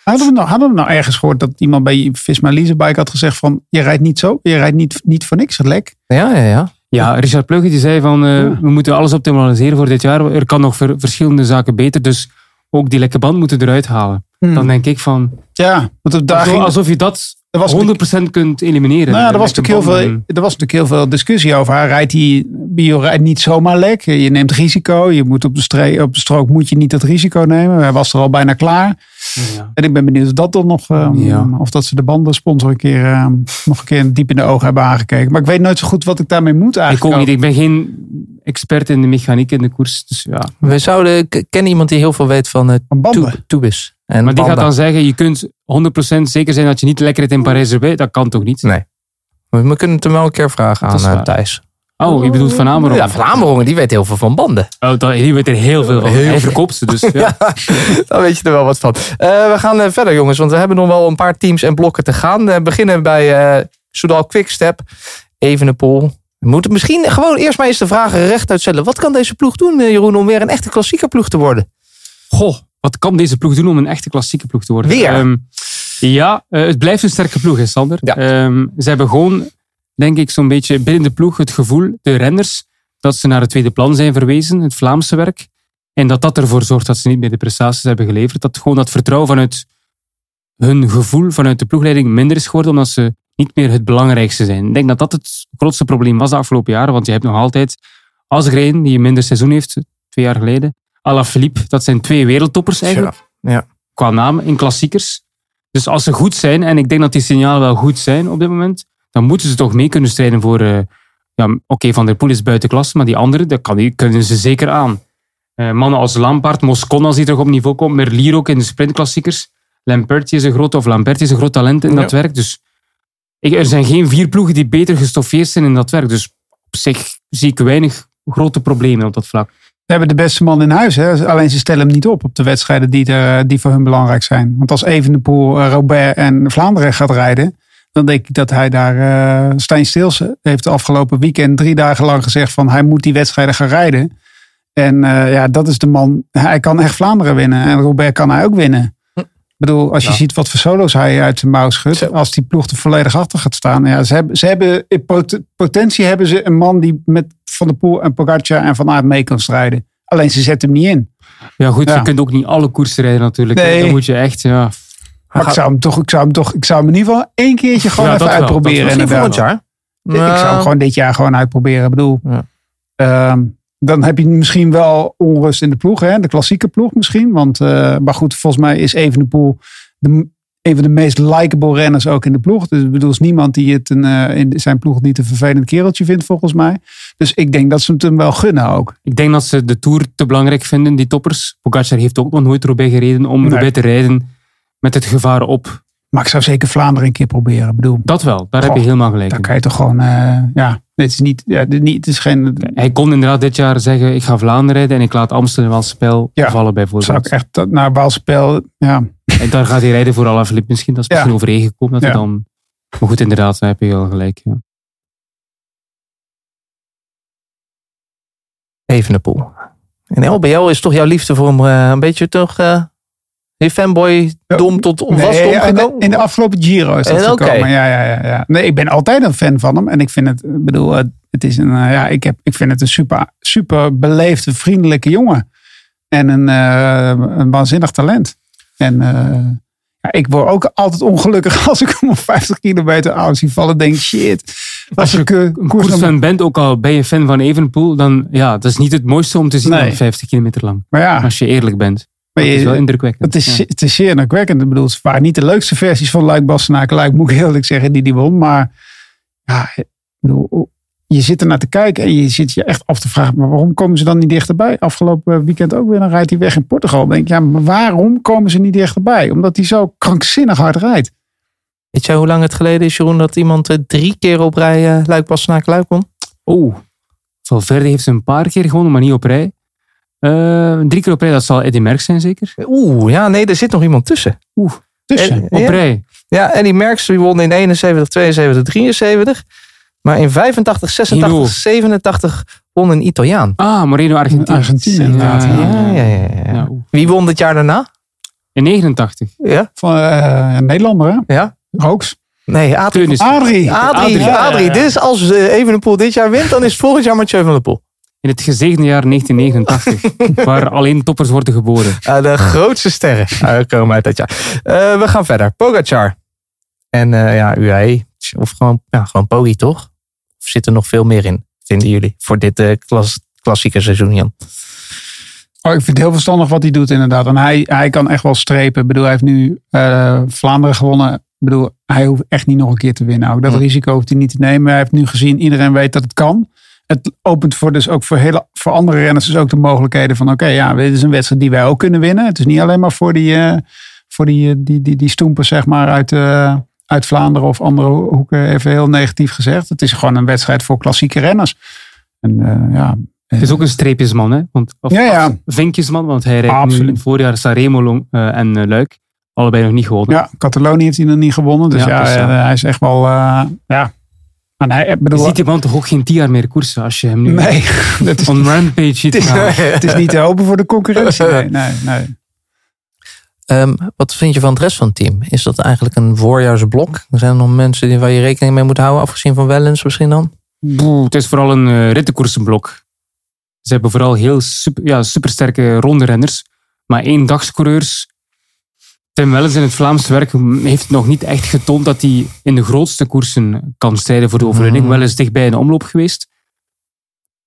Hadden we, nou, hadden we nou ergens gehoord dat iemand bij Visma Leasebike had gezegd van... Je rijdt niet zo, je rijdt niet, niet voor niks, lek.
Ja, ja, ja.
Ja, Richard Plugge die zei van, eh,
Ja.
we moeten alles optimaliseren voor dit jaar. Er kan nog ver- verschillende zaken beter, dus ook die lekke band moeten eruit halen. Dan denk ik van,
Ja,
alsof, je dat
was
100% kunt elimineren.
Nou ja, er was, natuurlijk heel veel, er was natuurlijk heel veel discussie over. Hij rijdt die bio rijdt niet zomaar lek. Je neemt risico. Je moet op de, op de strook moet je niet dat risico nemen. Hij was er al bijna klaar.
Ja.
En ik ben benieuwd of dat dan nog, eh,
Ja.
of dat ze de bandensponsor een keer, eh, nog een keer diep in de ogen hebben aangekeken. Maar ik weet nooit zo goed wat ik daarmee moet
Ik
eigenlijk.
ook niet, ik ben geen expert in de mechaniek in de koers. Dus ja.
We zouden, ik ken iemand die heel veel weet van uh, tubis. En
Maar die gaat dan zeggen, je kunt 100% zeker zijn dat je niet lekker rijdt in Parijs-Roubaix. Dat kan toch niet?
Nee. We kunnen het hem wel een keer vragen aan eh. Thijs.
Oh, je bedoelt Van Amerongen?
Ja, Van Amerongen, die weet heel veel van banden.
Oh, die weet er heel veel van.
Heel
Hij
veel.
verkoopt ze dus. Ja.
Ja, daar weet je er wel wat van. Eh, we gaan eh, verder, jongens, want we hebben nog wel een paar teams en blokken te gaan. We beginnen bij eh Soudal Quickstep, Evenepoel. We moeten misschien gewoon eerst maar eens de vragen recht uitstellen. Wat kan deze ploeg doen, Jeroen, om weer een echte klassieke ploeg te worden?
Goh, wat kan deze ploeg doen om een echte klassieke ploeg te worden?
Weer?
Ehm, ja, eh, het blijft een sterke ploeg, hè, Sander.
Ja.
Ehm, ze hebben gewoon, denk ik, zo'n beetje binnen de ploeg het gevoel, de renners, dat ze naar het tweede plan zijn verwezen, het Vlaamse werk. En dat dat ervoor zorgt dat ze niet meer de prestaties hebben geleverd. Dat gewoon dat vertrouwen vanuit hun gevoel, vanuit de ploegleiding minder is geworden, omdat ze niet meer het belangrijkste zijn. Ik denk dat dat het grootste probleem was de afgelopen jaren, want je hebt nog altijd Asgreen, die een minder seizoen heeft, twee jaar geleden. Alaphilippe, dat zijn twee wereldtoppers eigenlijk
Ja.
qua naam in klassiekers. Dus als ze goed zijn, en ik denk dat die signalen wel goed zijn op dit moment, dan moeten ze toch mee kunnen strijden voor. eh, ja, Oké, Van der Poel is buiten klas, maar die anderen, dat kan, die kunnen ze zeker aan. Eh, mannen als Lampaard, Moscon als die terug op niveau komt, Merlier ook in de sprintklassiekers. Lamperti is een groot, of Lamperti is een groot talent in dat werk. Dus ik, er zijn geen vier ploegen die beter gestoffeerd zijn in dat werk. Dus op zich zie ik weinig grote problemen op dat vlak.
We hebben de beste man in huis. Hè? Alleen ze stellen hem niet op op de wedstrijden die, er, die voor hun belangrijk zijn. Want als Evenepoel, eh, Robert en Vlaanderen gaat rijden. Dan denk ik dat hij daar... eh Stijn heeft de afgelopen weekend drie dagen lang gezegd van... hij moet die wedstrijden gaan rijden. En eh, ja, dat is de man. Hij kan echt Vlaanderen winnen. En Robert kan hij ook winnen. Ik bedoel, als je ziet wat voor solo's hij uit de mouw schudt. Als die ploeg er volledig achter gaat staan. Ja, ze hebben, ze hebben in potentie hebben ze een man die met Van der Poel en Pogacar en Van Aert mee kan strijden. Alleen ze zetten hem niet in.
Ja, goed,
Ja.
je kunt ook niet alle koersen rijden natuurlijk.
Nee.
Dan moet je echt, ja,
Maar ik zou hem toch, ik zou hem toch, ik zou hem in ieder geval één keertje gewoon
Ja,
even uitproberen.
Misschien volgend jaar.
Ik zou hem gewoon dit jaar gewoon uitproberen. Ik bedoel,
Ja.
Dan heb je misschien wel onrust in de ploeg, hè? de klassieke ploeg misschien. Want, eh, maar goed, volgens mij is Evenepoel de, een van de meest likable renners ook in de ploeg. Dus ik bedoel, is niemand die het een, eh, in zijn ploeg niet een vervelend kereltje vindt volgens mij. Dus ik denk dat ze het hem wel gunnen ook.
Ik denk dat ze de Tour te belangrijk vinden, die toppers. Pogacar heeft ook nog nooit Roubaix gereden om
Nee.
Roubaix te rijden met het gevaar op.
Maar ik zou zeker Vlaanderen een keer proberen. Ik bedoel,
Dat wel, daar heb je helemaal gelijk
dan kan je toch gewoon, eh, ja, dit is niet, ja, niet, het is geen,
Hij kon inderdaad dit jaar zeggen, ik ga Vlaanderen rijden en ik laat Amsterdam wel spel
Ja,
vallen
zou
bijvoorbeeld.
ik echt dat- naar Waalspel, ja.
En daar gaat hij rijden voor Alaphilippe misschien. Dat is
Ja.
misschien overeengekomen. Dat hij
Ja.
dan... Maar goed, inderdaad, daar heb je wel gelijk. Ja.
Evenepoel. En LBL is toch jouw liefde voor hem eh, een beetje toch... eh die fanboy dom tot onvast
Nee, in, de,
omgekomen?
in de afgelopen Giro is dat
En,
gekomen. Ja, ja, ja, ja. Nee, ik ben altijd een fan van hem. En ik vind het, ik bedoel, het, is een, eh, ja, ik, heb, ik vind het een super, super beleefde, vriendelijke jongen. En een, eh, een waanzinnig talent. En eh, ja, ik word ook altijd ongelukkig als ik hem op 50 kilometer aan zie vallen. Denk shit. Als eh,
Een
koers
koersfan bent, ook al ben je fan van Evenepoel, dan ja, dat is niet het mooiste om te zien
Nee.
op 50 kilometer lang.
Maar ja,
Als je eerlijk bent.
Maar
Dat is wel indrukwekkend.
Het is,
Ja.
het is zeer indrukwekkend. Ik bedoel, het waren niet de leukste versies van Luik Bastenaken. Luik moet ik heel eerlijk zeggen, die die won. Maar ja, ik bedoel, je zit er naar te kijken en je zit je echt af te vragen. Maar waarom komen ze dan niet dichterbij? Afgelopen weekend ook weer, dan rijdt hij weg in Portugal. Dan denk ik, ja, maar waarom komen ze niet dichterbij? Omdat hij zo krankzinnig hard rijdt.
Weet jij hoe lang het geleden is, Jeroen, dat iemand eh, drie keer op rij uh, Luik Bastenaak Luik kon?
Oeh, Valverde heeft ze een paar keer gewonnen, maar niet op rij. Eh, drie keer op rij, dat zal Eddy Merckx zijn zeker?
Oeh, ja, nee, er zit nog iemand tussen.
Tussen.
En-
Op
ja.
rij.
Ja, Eddie Merckx die won in 71, 72, 73. Maar in 85, 86,
Hino.
87 won een Italiaan.
Ah, Moreno Argentinië.
Argentinië, inderdaad,
Ja,
ja.
Ja, ja, ja, ja.
Ja, oeh.
Wie won dit jaar daarna?
In 89.
Ja?
Van een Nederlander, hè?
Ja?
Rooks.
Nee, Adrie.
Adrie.
Adrie,
Adrie,
Adrie.
ja, ja, ja.
Dus als uh, Evenepoel dit jaar wint, dan is het volgend jaar Mathieu van der Poel.
In het gezegende jaar 1989. waar alleen toppers worden geboren.
Uh, de grootste sterren komen uit dat jaar. Uh, we gaan verder. Pogacar. En uh, ja, UAE. Of gewoon, ja, gewoon Pogi, toch? Of zit er nog veel meer in, vinden jullie? Voor dit uh, klas, klassieke seizoen, Jan.
Oh, ik vind het heel verstandig wat hij doet inderdaad. En hij, hij kan echt wel strepen. Ik bedoel, hij heeft nu uh, Vlaanderen gewonnen. Ik bedoel, hij hoeft echt niet nog een keer te winnen. Ook dat mm. risico hoeft hij niet te nemen. Hij heeft nu gezien, iedereen weet dat het kan. Het opent voor dus ook voor, hele, voor andere renners dus ook de mogelijkheden van... oké, okay, ja, dit is een wedstrijd die wij ook kunnen winnen. Het is niet alleen maar voor die, uh, voor die, die, die, die stoempen zeg maar uit, uh, uit Vlaanderen of andere hoeken. Even heel negatief gezegd. Het is gewoon een wedstrijd voor klassieke renners. En uh, ja...
Het is ook een streepjesman, hè? Want, of,
ja, ja.
Vinkjesman, want hij rijdt
Absoluut.
nu in voorjaar Sanremo en Luik. Allebei nog niet gewonnen.
Ja, Catalonië heeft hij nog niet gewonnen. Dus ja, ja, dus, hij is echt wel... Ja. En hij, bedoel,
je ziet die man toch ook geen tien jaar meer koersen als je hem nu
nee, dat is,
on rampage ziet
het is, het is niet te hopen voor de concurrentie. Nee, nee, nee.
Um, wat vind je van het rest van het team? Is dat eigenlijk een voorjaarsblok? Zijn er nog mensen die, waar je rekening mee moet houden, afgezien van Wellens misschien dan?
Boe, het is vooral een uh, rittenkoersenblok. Ze hebben vooral heel super, ja, supersterke ronde renners, maar één dagscoureurs. Tim Wellens in het Vlaamse werk heeft nog niet echt getoond dat hij in de grootste koersen kan strijden voor de overwinning. Mm. Wel eens dichtbij in de omloop geweest.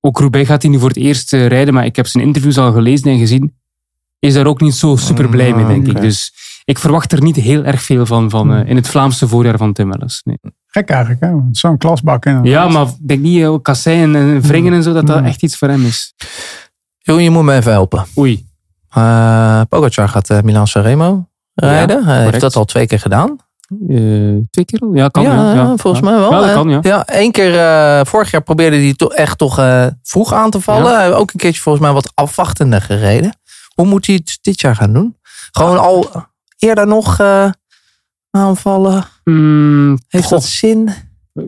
Ook Roubaix gaat hij nu voor het eerst uh, rijden, maar ik heb zijn interviews al gelezen en gezien. Is daar ook niet zo super blij mee, denk
Mm,
ik.
oké.
Dus ik verwacht er niet heel erg veel van, van uh, in het Vlaamse voorjaar van Tim Wellens. Nee.
Gek eigenlijk, hè? Zo'n klasbak. Inderdaad.
Ja, maar ik denk niet, uh, kasseien en wringen en zo, dat dat echt iets voor hem is.
Je moet me even helpen.
Oei.
Uh, Pogacar gaat uh, Milan Sanremo rijden. Hij heeft dat al twee keer gedaan.
Uh, twee keer al? Ja, kan.
ja,
Ja, ja.
volgens
ja.
mij wel.
Ja, dat kan, ja.
ja één keer, uh, vorig jaar probeerde hij to echt toch uh, vroeg aan te vallen. Hij ook een keertje volgens mij wat afwachtender gereden. Hoe moet hij het dit jaar gaan doen? Gewoon al eerder nog aanvallen?
Mm,
heeft dat zin?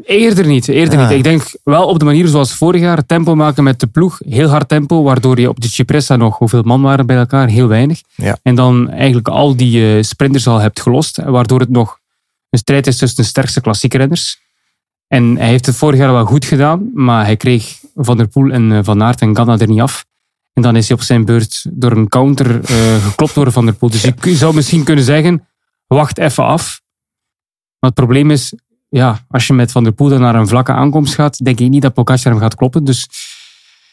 Eerder niet, eerder
Ja.
niet. Ik denk wel op de manier zoals vorig jaar, tempo maken met de ploeg, heel hard tempo, waardoor je op de Cipressa nog, hoeveel man waren bij elkaar? Heel weinig.
Ja.
En dan eigenlijk al die uh, sprinters al hebt gelost, waardoor het nog een strijd is tussen de sterkste klassieke renners. En hij heeft het vorig jaar wel goed gedaan, maar hij kreeg Van der Poel en uh, Van Aert en Ganna er niet af. En dan is hij op zijn beurt door een counter uh, geklopt door Van der Poel. Dus je zou misschien kunnen zeggen, wacht even af. Maar het probleem is, ja, als je met Van der Poel naar een vlakke aankomst gaat, denk ik niet dat Pogacar hem gaat kloppen. Dus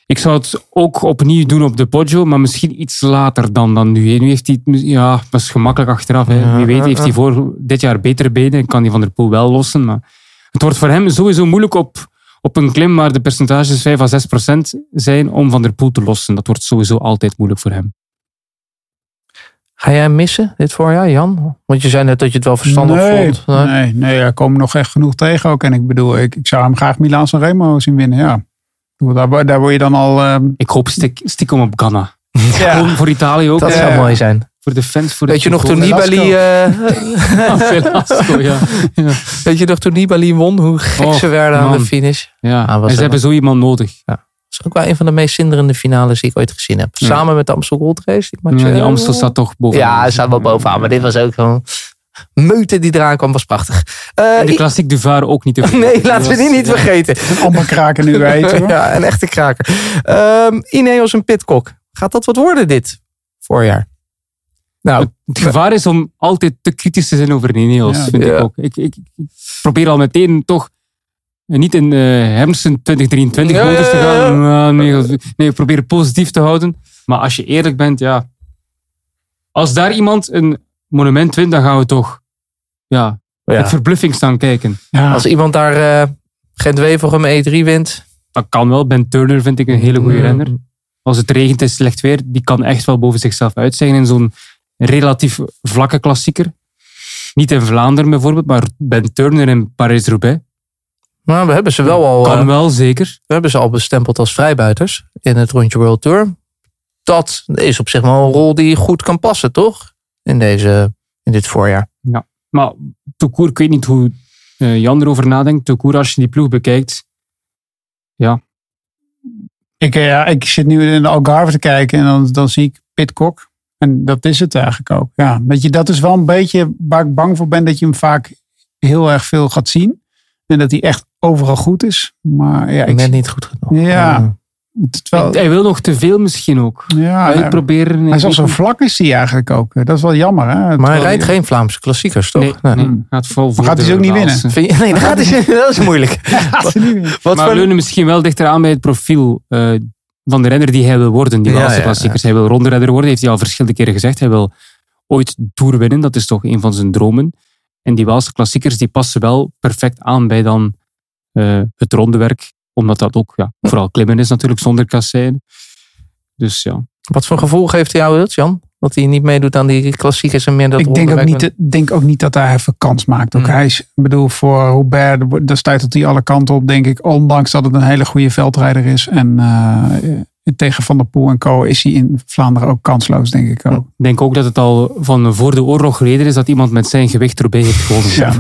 ik zou het ook opnieuw doen op de Poggio, maar misschien iets later dan, dan nu. Nu heeft hij, ja, dat is gemakkelijk achteraf. Hè. Wie weet heeft hij voor dit jaar betere benen en kan hij Van der Poel wel lossen. Maar het wordt voor hem sowieso moeilijk op, op een klim waar de percentages 5 à 6 procent zijn om Van der Poel te lossen. Dat wordt sowieso altijd moeilijk voor hem.
Ga jij hem missen dit voorjaar, Jan? Want je zei net dat je het wel verstandig
nee,
vond. Nee.
Nee, nee, er komen nog echt genoeg tegen ook. En ik bedoel, ik, ik zou hem graag Milaan San Remo zien winnen, ja. Daar, daar word je dan al... ehm,
Ik hoop stik, stiekem op Ganna.
ja.
Voor Italië ook.
Dat zou mooi zijn.
Voor de fans. Voor de
Weet je nog toen. Nibali, eh,
Ja, Velasco, ja. ja.
weet je nog toen Nibali won, hoe gek ze werden aan de finish?
ja.
Ah,
en ze hebben zo iemand nodig.
Dat is ook wel een van de meest zinderende finales die ik ooit gezien heb.
Ja.
Samen met de Amstel Gold Race. Die,
Ja, die Amstel staat toch bovenaan.
Ja, hij staat wel bovenaan. Maar dit was ook gewoon... Meute die eraan kwam was prachtig. Eh,
En de Klassiek du Var ook niet te
nee, laten we die niet
ja.
vergeten.
allemaal kraken nu weten. hoor.
ja, een echte kraker. Ehm Ineos en Pitcock. Gaat dat wat worden dit voorjaar? Nou,
Het gevaar is om altijd te kritisch te zijn over Ineos,
Ja.
vind
Ja.
ik ook. Ik, ik, ik probeer al meteen toch niet in uh, herfsten 2023
Ja,
modus te gaan. Nee, nee, probeer positief te houden. Maar als je eerlijk bent, ja. Als daar iemand een monument wint, dan gaan we toch ja, met
ja.
verbluffing staan kijken.
Ja.
als iemand daar uh, Gent Wevelgem E3 wint.
Dat kan wel. Ben Turner vind ik een hele goede renner. Als het regent en slecht weer, die kan echt wel boven zichzelf uitzeggen in zo'n relatief vlakke klassieker. Niet in Vlaanderen bijvoorbeeld, maar Ben Turner in Parijs-Roubaix.
Nou, we hebben ze wel al,
Kan
eh,
wel, zeker.
we hebben ze al bestempeld als vrijbuiters in het rondje World Tour. Dat is op zich wel een rol die goed kan passen, toch? In, deze, in dit voorjaar.
Maar Toekoer, ik weet niet hoe eh, Jan erover nadenkt. Toekoer, als je die ploeg bekijkt, ja.
Ik, eh, ja, ik zit nu in de Algarve te kijken en dan, dan zie ik Pitcock. En dat is het eigenlijk ook. Ja, weet je, dat is wel een beetje waar ik bang voor ben dat je hem vaak heel erg veel gaat zien. En dat hij echt overal goed is. Maar ja, ik
Net niet goed genoeg.
Ja.
Hij wil nog te veel misschien ook.
ja,
Hij
hij,
proberen.
hij is al zo vlak is hij eigenlijk ook. Dat is wel jammer. Hè?
Maar hij rijdt geen Vlaamse klassiekers, toch?
Nee,
Nee.
nee, gaat vol voor
gaat hij ze ook niet.
Vind je- nee, dat, gaat dus- dat is moeilijk.
Gaat hij niet winnen.
Wat
maar
voor...
we leunen misschien wel dichter aan bij het profiel eh, van de renner die hij wil worden. Die
Ja,
Waalse
ja,
klassiekers. Hij wil ronderenner worden, heeft hij al verschillende keren gezegd. Hij wil ooit Tour winnen, dat is toch een van zijn dromen. En die Waalse klassiekers die passen wel perfect aan bij dan eh, het rondewerk. Omdat dat ook ja, vooral klimmen is natuurlijk zonder kasseien. Dus ja.
Wat voor gevoel geeft hij jou, Hult, Jan? Dat hij niet meedoet aan die klassiekers en meer dat
Ik denk ook, niet, denk ook niet dat hij even kans maakt. Ook
Mm.
hij is, ik bedoel, voor Hubert, daar stuitert hij alle kanten op, denk ik. Ondanks dat het een hele goede veldrijder is. En eh, tegen Van der Poel en Co. is hij in Vlaanderen ook kansloos, denk ik ook.
Ik denk ook dat het al van voor de oorlog geleden is dat iemand met zijn gewicht erbij heeft gewonnen.
Ja.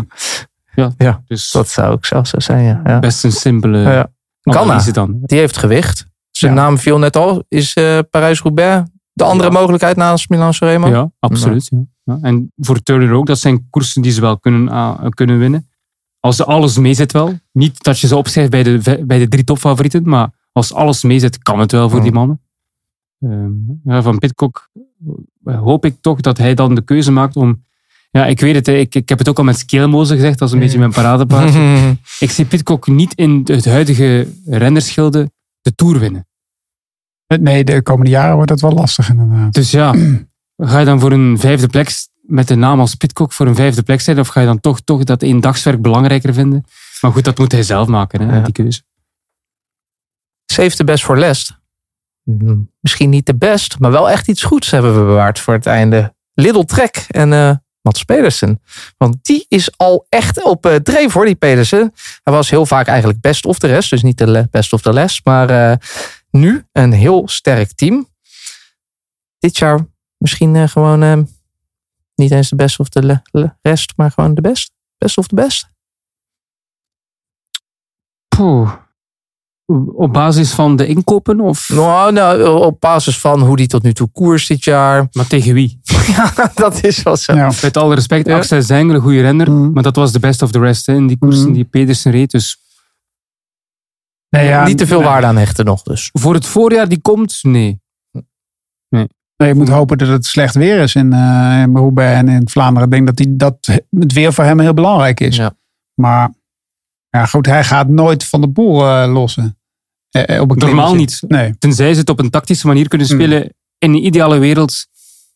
ja.
Ja,
Dus
Dat zou ook zelfs zo zijn, ja. ja.
best een simpele
Ja.
analyse dan.
Die heeft gewicht. Zijn
Ja.
naam viel net al. Is eh, Parijs-Roubaix de andere mogelijkheid naast?
Ja, absoluut. Ja. Ja. En voor Turner ook, dat zijn koersen die ze wel kunnen, ah, kunnen winnen. Als alles meezit wel. Niet dat je ze opschrijft bij de, bij de drie topfavorieten, maar als alles meezit, kan het wel voor die mannen. Ehm, ja, van Pitcock eh, hoop ik toch dat hij dan de keuze maakt om... Ja, ik weet het, ik, ik heb het ook al met Skelmoze gezegd, dat is een beetje mijn paradepaardje. Ik zie Pitcock niet in het huidige rennerschilde de Tour winnen.
Nee, de komende jaren wordt het wel lastig inderdaad.
Dus ja, ga je dan voor een vijfde plek met de naam als Pitcock voor een vijfde plek zijn? Of ga je dan toch, toch dat eendagswerk belangrijker vinden? Maar goed, dat moet hij zelf maken, hè,
Ja.
die keuze.
Safety best voor Lest. Mm, Misschien niet de best, maar wel echt iets goeds hebben we bewaard voor het einde. Little Trek en eh Mats Pedersen. Want die is al echt op eh dreef hoor, die Pedersen. Hij was heel vaak eigenlijk best of de rest. Dus niet de best of de les. Maar eh, nu een heel sterk team. Dit jaar misschien gewoon niet eens de best of de rest. Maar gewoon de best. Best of de best.
Poeh. Op basis van de inkopen? Of...
Nou, nou, op basis van hoe die tot nu toe koers dit jaar.
Maar tegen wie?
Ja, dat is wel zo.
Ja.
Met alle respect,
Ja.
Axel Zengel, een goede renner.
Mm.
Maar dat was de best of the rest hè, in die koersen
Mm.
die Pedersen reed. Dus
Nee, ja,
niet te veel
nee.
waarde aan hechten nog dus.
voor het voorjaar die komt, nee.
Nee, je moet hopen dat het slecht weer is in, eh in Roubaix en in Vlaanderen. Ik denk dat, die, dat het weer voor hem heel belangrijk is.
Ja.
Maar ja, goed, hij gaat nooit van de boel eh, lossen. Eh, eh, op een
Normaal
klimmetje.
niet.
Nee.
Tenzij ze het op een tactische manier kunnen
Mm.
spelen. In een ideale wereld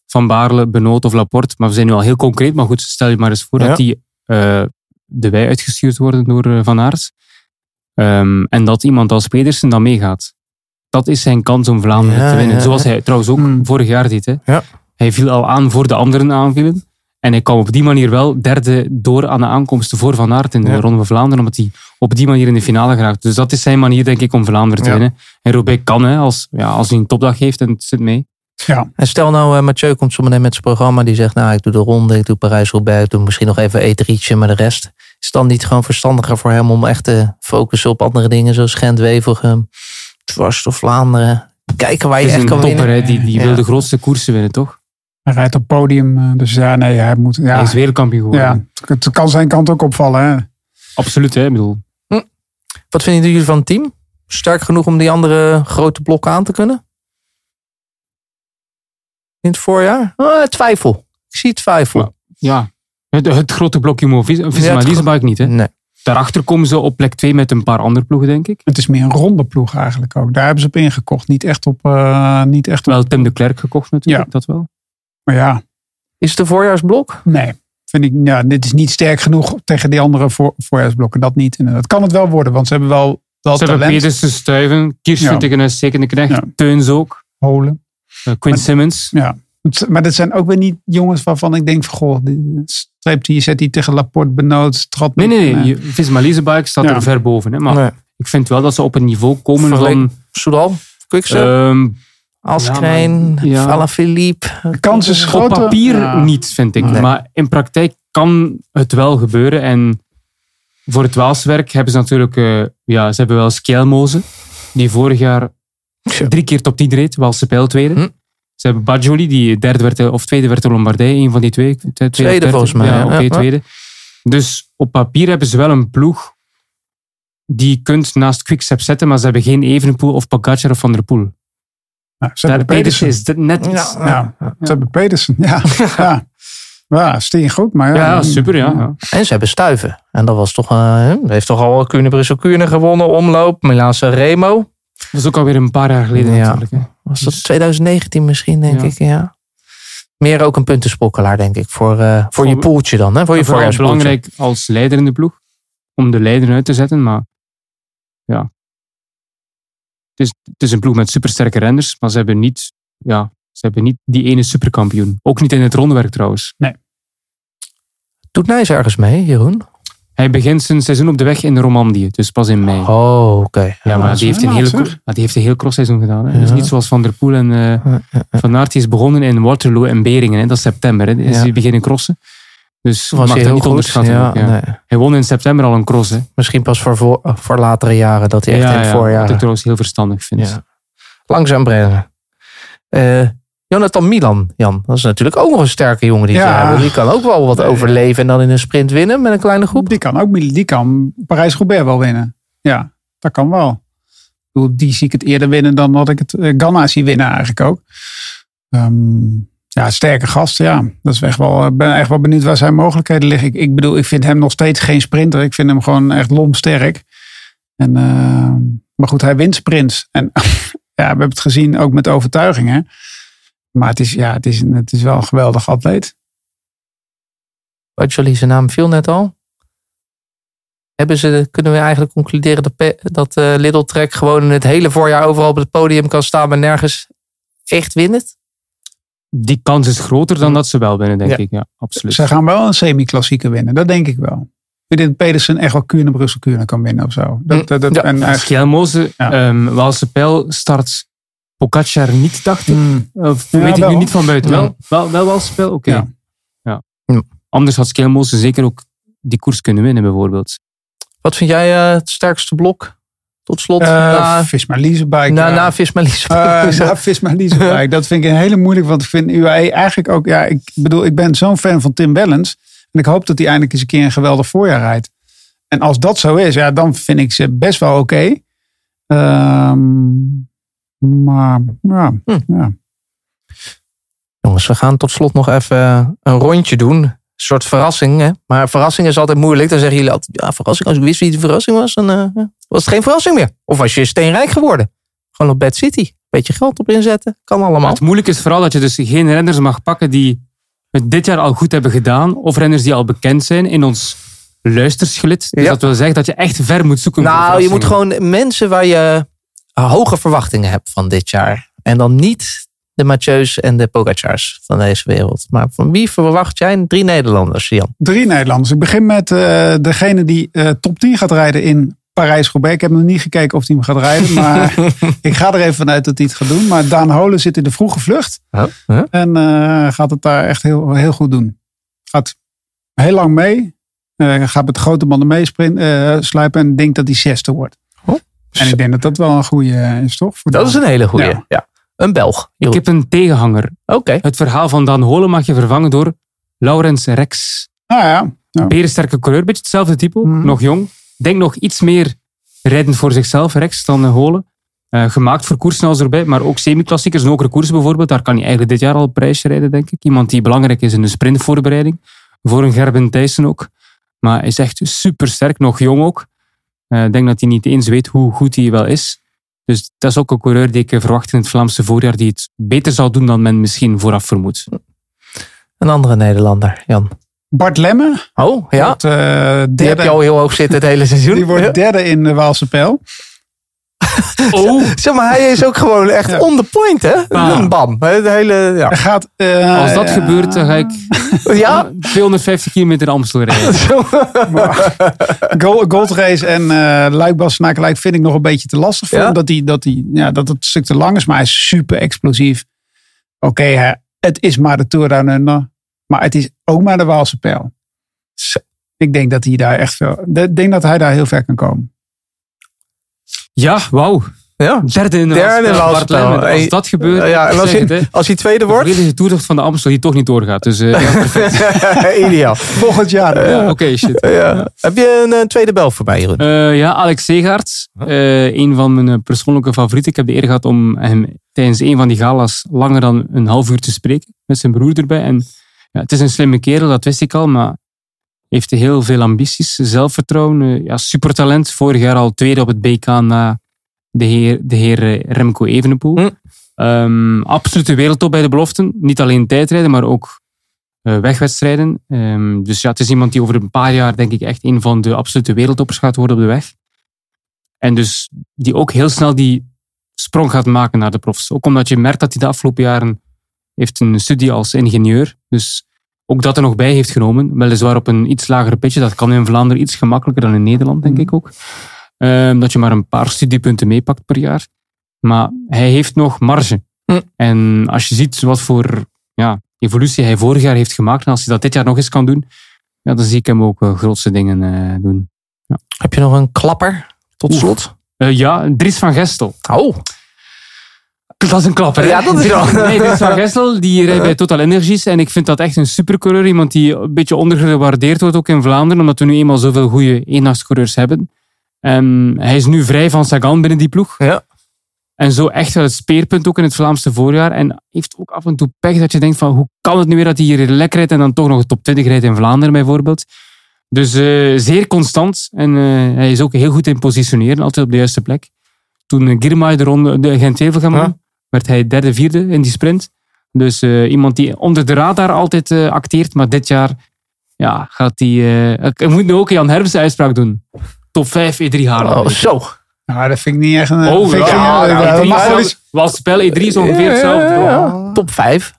van Baarle, Benoot of Laporte. Maar we zijn nu al heel concreet. Maar goed, stel je maar eens voor
Ja.
dat die eh, de wei uitgestuurd worden door eh, Van Aert. Ehm, en dat iemand als Pedersen dan meegaat. Dat is zijn kans om Vlaanderen
Ja,
te winnen.
ja,
Zoals hij trouwens ook
Mm.
vorig jaar deed. Hè.
Ja.
Hij viel al aan voor de anderen aanvielen. En hij kwam op die manier wel derde door aan de aankomsten voor Van Aert in de
Ja.
Ronde van Vlaanderen. Omdat hij op die manier in de finale geraakt. Dus dat is zijn manier, denk ik, om Vlaanderen te
Ja.
winnen. En Roubaix kan, hè, als, ja, als hij een topdag heeft en het zit mee.
Ja.
En stel nou, eh, Mathieu komt zometeen met zijn programma. Die zegt, nou, ik doe de ronde, ik doe Parijs-Roubaix. Ik doe misschien nog even Eterietje, maar de rest. Is het dan niet gewoon verstandiger voor hem om echt te focussen op andere dingen. Zoals Gent-Wevelgem, dwars door Vlaanderen. Kijken waar je echt
een
kan
topper,
winnen.
hè, die, die
Ja.
wil de grootste koersen winnen, toch?
Hij rijdt op podium. eh, Dus ja, nee, hij moet.
Hij
Ja,
is wereldkampioen geworden.
ja, het kan zijn kant ook opvallen. Hè.
Absoluut, hè. Ik bedoel,
Wat vinden jullie van het team? Sterk genoeg om die andere grote blokken aan te kunnen? In het voorjaar? Eh, twijfel. Ik zie twijfel.
ja. Het, het grote blokje Mo Vis- Visma
Ja, het
Leasebike niet, hè.
Nee.
Daarachter komen ze op plek 2 met een paar andere ploegen, denk ik.
Het is meer een ronde ploeg eigenlijk ook. Daar hebben ze op ingekocht. Niet echt op. eh, niet echt op
Wel Tim de Klerk gekocht natuurlijk,
Ja.
dat wel.
Maar ja,
Is het een voorjaarsblok?
nee. Vind ik, ja, dit is niet sterk genoeg tegen die andere voor, voorjaarsblokken. Dat niet. Dat kan het wel worden, want ze hebben wel, wel
Ze hebben
talent.
Pedersen, Stuyven, Kiers
Ja.
vind ik een uitstekende knecht,
Ja.
Teuns ook,
Holen.
eh, Quinn
Maar-
Simmons.
Ja. Maar dat zijn ook weer niet jongens waarvan ik denk van goh, die streept die, zet die tegen Laporte benoot, trad
Nee, nee,
En,
nee. Visma Leasebike staat
Ja.
er ver boven. Hè, maar
Nee.
ik vind wel dat ze op een niveau komen van...
Soudal? Quickstep?
ehm,
Askreen?
ja, ja.
Alaphilippe?
de kans is
op papier
Ja.
niet, vind ik.
Nee.
Maar in praktijk kan het wel gebeuren. En voor het Waalswerk hebben ze natuurlijk... eh, ja, ze hebben wel Skjelmoze, die vorig jaar Drie keer top 10 reed, Waalse Pijl tweede.
Hm.
Ze hebben Bajoli, die derde werd, of tweede werd de Lombardij. Een van die twee. Tweede,
volgens mij, Ja,
oké,
Ja.
tweede. Dus op papier hebben ze wel een ploeg die je kunt naast Quickstep zetten, maar ze hebben geen Evenepoel of Pogacar of Van der Poel.
Nou, ze hebben
Pedersen is net iets...
Ja, ze hebben Pedersen. Ja, ja. ja steen goed. Maar ja,
Ja, super, ja. ja.
En ze hebben stuiven. En dat was toch, hè, heeft toch al Kuurne Brussel Kuurne gewonnen, omloop, Milaanse Remo.
Dat is ook alweer een paar jaar geleden
Ja.
natuurlijk. Hè.
Was dat 2019 misschien, denk
Ja.
ik, ja. Meer ook een puntensprokkelaar, denk ik, voor, eh, voor je poeltje dan, hè? Voor je voorjaarspoeltje.
belangrijk als leider in de ploeg. Om de leider uit te zetten. Maar ja. Het is, het is een ploeg met supersterke renners. Maar ze hebben niet, ja, ze hebben niet die ene superkampioen. Ook niet in het rondewerk trouwens.
Doet Nijs ergens mee, Jeroen?
Hij begint zijn seizoen op de weg in de Romandie. Dus pas in mei.
Oh, oké.
ja, maar die heeft, een hele, maar die heeft een heel crossseizoen gedaan. Hè. Dus niet zoals Van der Poel en eh, Van Aert. Die is begonnen in Waterloo en Beringen. Hè. Dat is september. Hè. Is
Ja.
hij beginnen crossen. Dus
was
mag
hij
dat
heel
niet
goed.
onderschatten.
Ja, nee.
Hij won in september al een cross. Hè.
Misschien pas voor, voor, voor latere jaren, dat hij echt in het voorjaar...
ik trouwens heel verstandig vind.
Ja. Langzaam brengen. Eh, Jonathan Milan, Jan. Dat is natuurlijk ook nog een sterke jongen die ze
Ja.
hebben. Die kan ook wel wat overleven en dan in een sprint winnen met een kleine groep.
Die kan ook die kan Parijs-Roubaix wel winnen. Ja, dat kan wel. Ik bedoel, die zie ik het eerder winnen dan dat ik het uh, Ganna zie winnen eigenlijk ook. Ehm, ja, sterke gast. Ja, dat is echt wel. Ik ben echt wel benieuwd waar zijn mogelijkheden liggen. Ik, ik bedoel, ik vind hem nog steeds geen sprinter. Ik vind hem gewoon echt lomsterk. En, eh, maar goed, hij wint sprints. En ja, we hebben het gezien ook met overtuiging. Hè? Maar het is, ja, het, is, het is wel een geweldig atleet.
Jullie zijn naam viel net al. Hebben ze, kunnen we eigenlijk concluderen dat, dat eh, Little Trek gewoon het hele voorjaar overal op het podium kan staan, maar nergens echt wint?
Die kans is groter dan dat ze wel winnen, denk
Ja.
ik. Ja, absoluut.
Ze gaan wel een semi-klassieker winnen. Dat denk ik wel. Ik denk dat Pedersen echt wel Kuurne, Brussel, Kuurne kan winnen of zo. Dat, dat, dat,
Ja.
en, echt-
Schelmoze,
Ja.
ehm Waalse Pijl start Pogacar niet, dacht ik.
Mm.
Of
Ja,
weet ik
wel.
nu niet van buiten.
Ja.
Wel, wel, wel Waalse Pijl? Oké.
Ja.
Ja.
Ja.
Anders had Schelmoze zeker ook die koers kunnen winnen, bijvoorbeeld.
Wat vind jij eh, het sterkste blok? Tot slot,
Eh,
na,
Visma Leasebike.
na, Visma.
Eh, na Visma Leasebike. Dat vind ik een hele moeilijk. Want ik vind UAE eigenlijk ook... Ja, ik bedoel, ik ben zo'n fan van Tim Wellens. En ik hoop dat hij eindelijk eens een keer een geweldig voorjaar rijdt. En als dat zo is, ja, dan vind ik ze best wel oké. Ehm, maar ja,
Hm.
ja.
Jongens, we gaan tot slot nog even een rondje doen. Een soort verrassing. Hè? Maar verrassing is altijd moeilijk. Dan zeggen jullie altijd, ja, verrassing. Als ik wist wie de verrassing was, dan eh, was het geen verrassing meer. Of was je steenrijk geworden. Gewoon op Bad City. Beetje geld op inzetten. Kan allemaal.
Het moeilijke is vooral dat je dus geen renners mag pakken die het dit jaar al goed hebben gedaan. Of renners die al bekend zijn in ons luisterschlit. Dus
Ja.
dat wil zeggen dat je echt ver moet zoeken.
Nou, je moet gewoon mensen waar je hoge verwachtingen hebt van dit jaar. En dan niet de Mathieu's en de Pogacars van deze wereld. Maar van wie verwacht jij? Drie Nederlanders, Jan.
Drie Nederlanders. Ik begin met eh, degene die eh, top 10 gaat rijden in Parijs-Roubaix. Ik heb nog niet gekeken of hij hem gaat rijden. Maar ik ga er even vanuit dat hij het gaat doen. Maar Daan Holen zit in de vroege vlucht.
Oh, huh?
En eh, gaat het daar echt heel, heel goed doen. Gaat heel lang mee. Eh, gaat met grote banden meesluipen. eh, sluipen en denkt dat hij zesde wordt.
Oh.
En ik denk dat dat wel een goede is, toch? Voor
Dat is een hele goeie.
Ja.
Ja. Een Belg.
Ik heb een tegenhanger.
Oké.
Het verhaal van Dan Holen mag je vervangen door Laurens Rex.
Ah ja. ja.
Berensterke coureur, beetje hetzelfde type.
Mhm.
Nog jong. Denk nog iets meer rijden voor zichzelf, Rex, dan eh, Holen. Eh, gemaakt voor koersen als erbij, maar ook semi-klassiekers. Een koers bijvoorbeeld, daar kan hij eigenlijk dit jaar al een prijsje rijden, denk ik. Iemand die belangrijk is in de sprintvoorbereiding. Voor een Gerben Thijssen ook. Maar hij is echt super sterk, nog jong ook. Eh, Ik denk dat hij niet eens weet hoe goed hij wel is. Dus dat is ook een coureur die ik verwacht in het Vlaamse voorjaar, die het beter zal doen dan men misschien vooraf vermoedt.
Een andere Nederlander, Jan.
Bart Lemme.
Oh, ja.
Wordt, eh,
Die heb je al heel hoog zitten het hele seizoen.
die wordt derde in de Waalse Pijl.
Oh!
Zeg maar, hij is ook gewoon echt
Ja.
on the point, hè? Een bam. Het hele, ja.
Gaat, eh,
Als dat
eh,
gebeurt, dan ga ik
Ja?
250 kilometer Amstel rijden.
Gold, Gold Race en uh, Luik Bastenaken vind ik nog een beetje te lastig voor
Ja?
hem. Dat, hij, ja, dat het een stuk te lang is, maar hij is super explosief. Oké, hè, het is maar de Tour Under. Maar het is ook maar de Waalse Pijl. Ik denk dat hij daar echt veel... Ik denk dat hij daar heel ver kan komen.
Ja, wauw.
Ja.
Derde in de
Derde de Waalspel.
Lemmens. Als dat gebeurt,
ja, en als hij, als hij tweede
De
wordt,
volledige toertocht van de Amstel die toch niet doorgaat. Dus eh,
ideaal.
Volgend jaar.
Ja, Oké, shit.
Ja. Heb je een, eh, tweede bel voor mij, Jeroen?
Eh, ja, Alex Zegaerts. eh een van mijn persoonlijke favorieten. Ik heb de eer gehad om hem tijdens een van die galas langer dan een half uur te spreken. Met zijn broer erbij. En ja, het is een slimme kerel, dat wist ik al. Maar heeft heel veel ambities, zelfvertrouwen. eh, ja, supertalent. Vorig jaar al tweede op het BK na de heer, de heer eh, Remco Evenepoel.
Hm.
Ehm, absolute wereldtop bij de beloften. Niet alleen tijdrijden, maar ook eh, wegwedstrijden. Ehm, dus ja, het is iemand die over een paar jaar, denk ik, echt een van de absolute wereldtoppers gaat worden op de weg. En dus die ook heel snel die sprong gaat maken naar de profs. Ook omdat je merkt dat hij de afgelopen jaren heeft een studie als ingenieur. Dus ook dat er nog bij heeft genomen. Weliswaar op een iets lagere pitje. Dat kan in Vlaanderen iets gemakkelijker dan in Nederland, denk ik ook. Ehm, dat je maar een paar studiepunten meepakt per jaar. Maar hij heeft nog marge.
Hm.
En als je ziet wat voor ja, evolutie hij vorig jaar heeft gemaakt, en als hij dat dit jaar nog eens kan doen, ja, dan zie ik hem ook eh, grootste dingen eh, doen.
Heb je nog een klapper tot slot?
Eh, ja, Dries van Gestel.
Oh,
Dat is een klapper. hè?
Ja, dat is wel.
Nee, Dries van Gestel, die rijdt bij Total Energies. En ik vind dat echt een supercoureur. Iemand die een beetje ondergewaardeerd wordt ook in Vlaanderen. Omdat we nu eenmaal zoveel goede eendagscoureurs hebben. En hij is nu vrij van Sagan binnen die ploeg.
Ja.
En zo echt wel het speerpunt ook in het Vlaamse voorjaar. En heeft ook af en toe pech dat je denkt van hoe kan het nu weer dat hij hier lekker rijdt en dan toch nog de top 20 rijdt in Vlaanderen bijvoorbeeld. Dus eh, zeer constant. En eh, hij is ook heel goed in positioneren, altijd op de juiste plek. Toen Girmay de ronde de
Ja.
Werd hij derde, vierde in die sprint. Dus eh, iemand die onder de radar altijd eh, acteert, maar dit jaar ja, gaat hij... eh, ik moet nu ook Jan Hermsen uitspraak doen. Top 5 E3 halen.
oh zo.
Nou, dat vind ik niet echt een...
Oh, ja,
geen-
ja,
dat
E3
mag wel
is-
eens-
was spel E3 is ongeveer hetzelfde.
Top 5.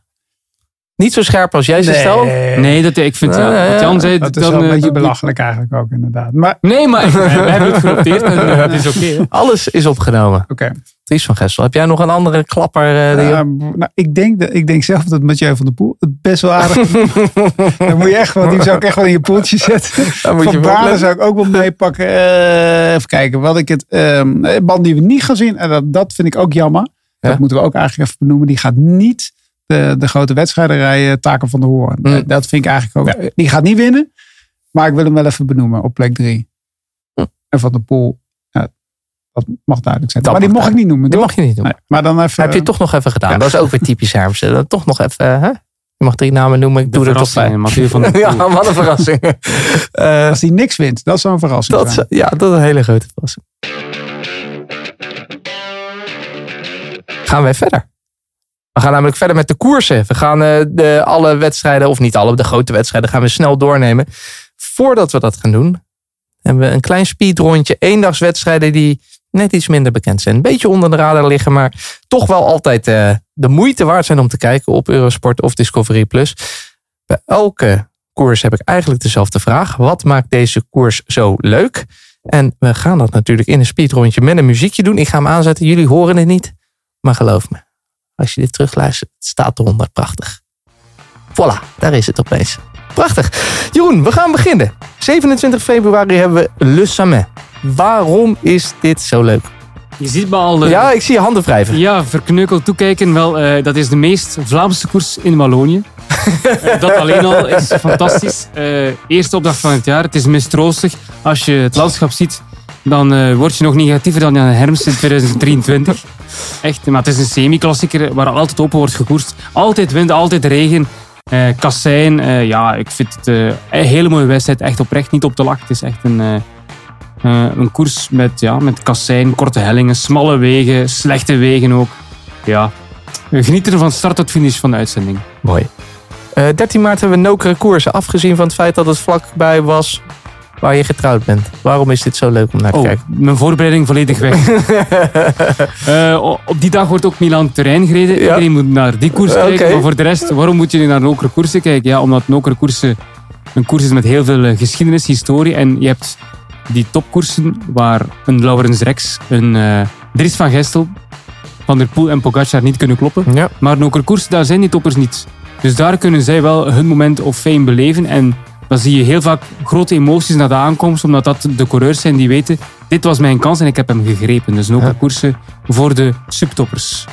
Niet zo scherp als jij ze stelt.
Nee, dat, ik vind ja,
Ja, ja,
wat Jan zei.
Dat is
dan,
wel een
eh,
beetje belachelijk eigenlijk ook inderdaad. Maar
Nee, maar we hebben het genoteerd en eh, het is oké.
Alles is opgenomen.
oké.
Dries van Gestel, heb jij nog een andere klapper? eh,
Eh, nou, ik, denk dat, ik denk zelf dat Mathieu van der Poel het best wel aardig Dan moet je echt wel, die zou ik echt wel in je poeltje zetten.
Daar moet je
Van
opletten.
zou ik ook wel meepakken. Eh, even kijken, wat ik het... ehm, een band die we niet gaan zien, en dat, dat vind ik ook jammer.
Ja.
Dat moeten we ook eigenlijk even benoemen. Die gaat niet de, de grote wedstrijden rijden, Taken van de Hoorn.
Mm.
Dat vind ik eigenlijk ook... Die gaat niet winnen, maar ik wil hem wel even benoemen op plek drie.
Mm.
En Van der Poel, ja, dat mag duidelijk zijn.
Dat
maar die
mag
mocht ik niet noemen,
Dat
toch?
mag je niet.
Nee, maar dan even...
heb je toch nog even gedaan.
ja.
Dat is ook weer typisch Hermsen. Dat toch nog even, hè? Je mag drie namen noemen. Ik
De
doe er toch bij.
Van
Ja, wat een verrassing. Eh,
Als die niks wint, dat zou een verrassing
dat,
zijn.
is- ja, dat is een hele grote verrassing. Gaan wij verder. We gaan namelijk verder met de koersen. We gaan eh, de, alle wedstrijden, of niet alle, de grote wedstrijden gaan we snel doornemen. Voordat we dat gaan doen, hebben we een klein speedrondje. Eendagswedstrijden die net iets minder bekend zijn. Een beetje onder de radar liggen, maar toch wel altijd eh, de moeite waard zijn om te kijken op Eurosport of Discovery+. Plus. Bij elke koers heb ik eigenlijk dezelfde vraag. Wat maakt deze koers zo leuk? En we gaan dat natuurlijk in een speedrondje met een muziekje doen. Ik ga hem aanzetten. Jullie horen het niet. Maar geloof me, als je dit terugluistert, het staat eronder. Prachtig. Voilà, daar is het opeens. Prachtig. Jeroen, we gaan beginnen. 27 februari hebben we Le Samet. Waarom is dit zo leuk?
Je ziet me al... eh,
Ja, ik zie je handen wrijven.
Ja, verkneukeld toekijken. Wel, eh, dat is de meest Vlaamse koers in Wallonië. Eh, dat alleen al is fantastisch. Eerste opdracht van het jaar. Het is mistroostig. Als je het landschap ziet, dan eh, word je nog negatiever dan Jan Herms in 2023. Echt, maar het is een semi-klassieker waar altijd open wordt gekoerst. Altijd wind, altijd regen. Eh kassein, eh, ja, ik vind het eh, een hele mooie wedstrijd. Echt oprecht niet op te lachen. Het is echt een... eh, eh, een koers met, ja, met kassein, korte hellingen, smalle wegen, slechte wegen ook. Ja, genieten van start tot finish van de uitzending.
Mooi. Eh, 13 maart hebben we nokere koersen. Afgezien van het feit dat het vlakbij was waar je getrouwd bent. Waarom is dit zo leuk om naar te
Oh,
kijken?
mijn voorbereiding volledig weg. Eh, op die dag wordt ook Milan terrein gereden.
Ja.
Iedereen moet naar die koers kijken. Maar voor de rest, waarom moet je nu naar nokere koersen kijken? Ja, omdat nokere koersen een koers is met heel veel eh, geschiedenis, historie. En je hebt die topkoersen waar een Laurens Rex, een eh Dries van Gestel, Van der Poel en Pogacar niet kunnen kloppen.
Ja.
Maar nokere koersen, daar zijn die toppers niet. Dus daar kunnen zij wel hun moment of fame beleven. En dan zie je heel vaak grote emoties na de aankomst, omdat dat de coureurs zijn die weten, dit was mijn kans en ik heb hem gegrepen. Dus
Ja.
een koersen voor de subtoppers.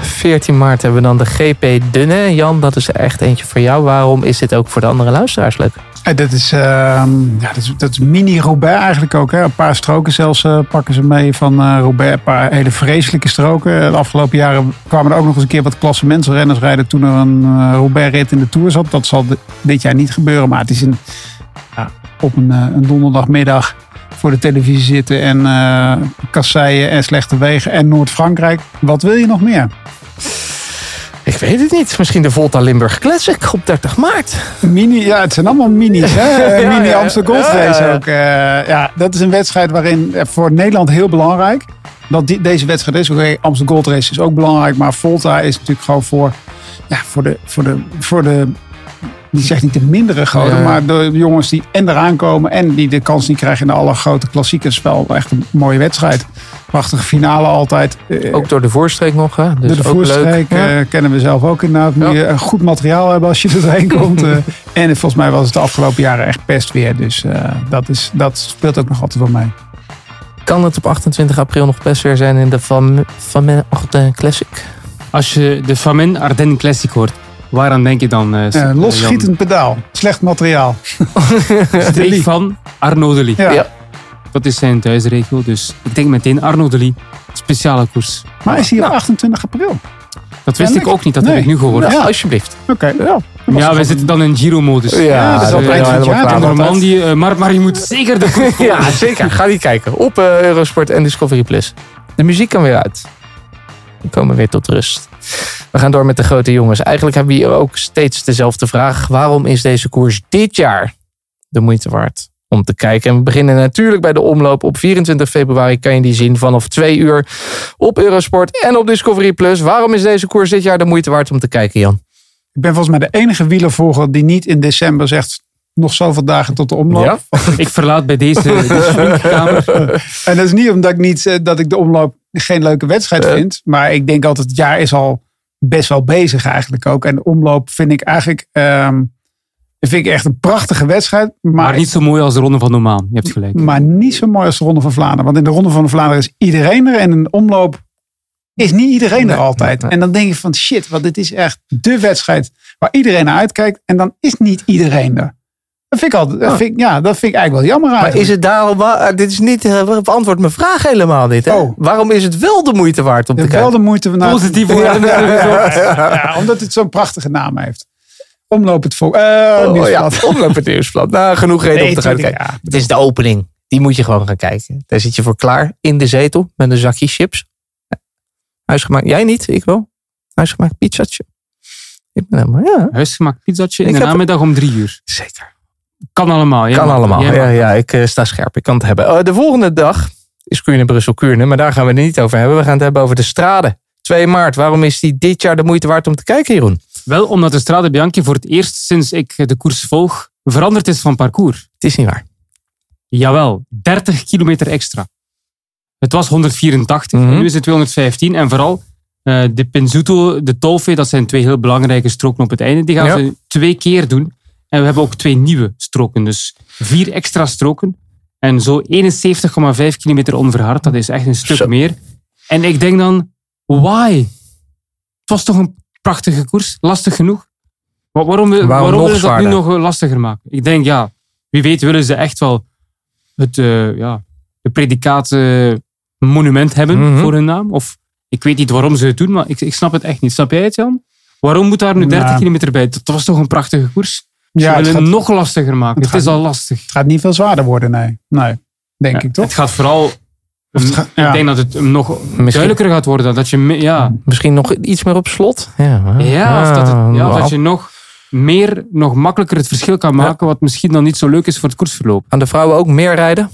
14 maart hebben we dan de GP Dunne. Jan, dat is echt eentje voor jou. Waarom is dit ook voor de andere luisteraars leuk?
Dat, is, ehm, ja, dat, is, dat is mini-Roubaix eigenlijk ook. Hè. Een paar stroken zelfs eh, pakken ze mee van eh Roubaix. Een paar hele vreselijke stroken. De afgelopen jaren kwamen er ook nog eens een keer wat klassementsrenners rijden... toen er een eh, Roubaix-rit in de Tour zat. Dat zal di- dit jaar niet gebeuren. Maar het is een, ja, op een, een donderdagmiddag voor de televisie zitten... en kasseien en slechte wegen en Noord-Frankrijk. Wat wil je nog meer?
Ik weet het niet. Misschien de Volta Limburg Classic op 30 maart.
Mini, ja, het zijn allemaal minis. Hè?
Ja,
Mini. Amsterdam Gold Race
ja.
ook. Eh, ja, dat is een wedstrijd waarin eh, voor Nederland heel belangrijk. Dat die, deze wedstrijd is. Oké, Amsterdam Gold Race is ook belangrijk. Maar Volta is natuurlijk gewoon voor, ja, voor, de, voor, de, voor de. Die zegt niet de mindere goden,
Ja.
maar de jongens die en eraan komen en die de kans niet krijgen in de allergrote klassiekers. Wel echt een mooie wedstrijd. Prachtige finale altijd. Eh,
Ook door de voorstreek nog. Hè? Dus
de
ook leuk.
voerstreek
Ja.
eh, kennen we zelf ook inderdaad. Moet
Ja.
je een goed materiaal hebben als je er doorheen komt. eh. en volgens mij was het de afgelopen jaren echt pest weer. Dus eh, dat, is, dat speelt ook nog altijd wel mee.
Kan het op 28 april nog best weer zijn in de Van, van Ardennes Classic?
Als je de Famin Ardennes Classic hoort, waaraan denk je dan? eh,
Eh,
Jan?
losschietend pedaal. Slecht materiaal.
Streek van Arnaud.
Ja.
Ja.
Dat is zijn thuisregio, dus ik denk meteen Arnaud Delis. Speciale koers.
Maar is hij op 28 april?
Dat wist
Ja,
ik ook niet, dat
nee.
heb ik nu gehoord.
Ja,
Ja.
alsjeblieft.
Oké.
Ja.
Dat was
Ja, wij zitten dan in Giro-modus.
Ja,
dat is altijd eind van toch?
Normandie, eh, maar, maar je moet zeker de koers.
Ja, zeker. Ga die kijken. Op eh, Eurosport en Discovery Plus. De muziek kan weer uit. We komen weer tot rust. We gaan door met de grote jongens. Eigenlijk hebben we hier ook steeds dezelfde vraag. Waarom is deze koers dit jaar de moeite waard om te kijken? En we beginnen natuurlijk bij de omloop. Op 24 februari kan je die zien vanaf 2 uur op Eurosport en op Discovery Plus. Waarom is deze koers dit jaar de moeite waard om te kijken, Jan?
Ik ben volgens mij de enige wielervolger die niet in december zegt... nog zoveel dagen tot de omloop.
Ja?
Ik verlaat bij deze.
En dat is niet omdat ik, niet, eh, dat ik de omloop geen leuke wedstrijd vind. Maar ik denk altijd, het jaar is al best wel bezig eigenlijk ook. En de omloop vind ik eigenlijk ehm, vind ik echt een prachtige wedstrijd. Maar,
Maar niet zo mooi als de Ronde van Omaan. Je hebt gelijk.
maar niet zo mooi als de Ronde van Vlaanderen. Want in de Ronde van Vlaanderen is iedereen er. En in een omloop is niet iedereen
Nee,
er altijd.
nee.
En dan denk je van shit, want dit is echt de wedstrijd waar iedereen naar uitkijkt. En dan is niet iedereen er. Dat vind ik, altijd, dat vind ik, ja, dat vind ik eigenlijk wel jammer
Maar
eigenlijk.
is het daarom... eh, dit is niet... eh, beantwoord mijn vraag helemaal niet. Hè?
Oh.
Waarom is het wel de moeite waard om te
wel
kijken?
de moeite naar
Positief
ja,
worden.
ja, ja, ja. Ja, omdat het zo'n prachtige naam heeft. Omloop het volk. Eh
Oh, ja, omloop het nieuwsblad. Nou, genoeg reden
Nee,
om te gaan kijken.
ja.
Het is de opening. Die moet je gewoon gaan kijken. Daar zit je voor klaar in de zetel met een zakje chips. Huisgemaakt. Jij niet, ik wel. Huisgemaakt pizzatje. Ik ben helemaal, ja.
Huisgemaakt pizzatje in
Ik
de
heb-
namiddag om drie uur.
Zeker.
Kan allemaal. Jij
Kan
mag-
allemaal. Ja, ja, ik eh, sta scherp. Ik kan het hebben. Eh, de volgende dag is Kuurne Brussel Kuurne. Maar daar gaan we het niet over hebben. We gaan het hebben over de strade. 2 maart. Waarom is die dit jaar de moeite waard om te kijken, Jeroen?
Wel omdat de Strade Bianchi voor het eerst sinds ik de koers volg veranderd is van parcours.
Het is niet waar.
Jawel, 30 kilometer extra. Het was 184
Mhm.
nu is het 215. En vooral eh, de Pinzuto, de Tolfe, dat zijn twee heel belangrijke stroken op het einde. Die gaan
Ja.
ze twee keer doen. En we hebben ook twee nieuwe stroken. Dus vier extra stroken. En zo 71,5 kilometer onverhard. Dat is echt een stuk meer. En ik denk dan, why? Het was toch een prachtige koers? Lastig genoeg? Wa- Waarom, waarom, willen ze dat nu nog eh, lastiger maken? Ik denk, ja, wie weet willen ze echt wel het eh, ja, de predicaat eh, monument hebben
Mhm.
voor hun naam. Of ik weet niet waarom ze het doen, maar ik, ik snap het echt niet. Snap jij het, Jan? Waarom moet daar nu 30
Nou.
kilometer bij? Dat was toch een prachtige koers? Ze
Ja, het
willen
gaat,
het nog lastiger maken.
het
Het, is al lastig.
het gaat niet veel zwaarder worden, nee. Nee, denk
Ja,
ik toch?
Het gaat vooral...
Of het gaat-
Ik
ja.
denk dat het nog duidelijker gaat worden. Dat je, ja,
Misschien nog iets meer op slot? Ja,
ja, of dat, het, ja, of
Ah,
dat je nog meer, nog makkelijker het verschil kan maken. Wat misschien dan niet zo leuk is voor het koersverloop.
Aan de vrouwen ook meer rijden?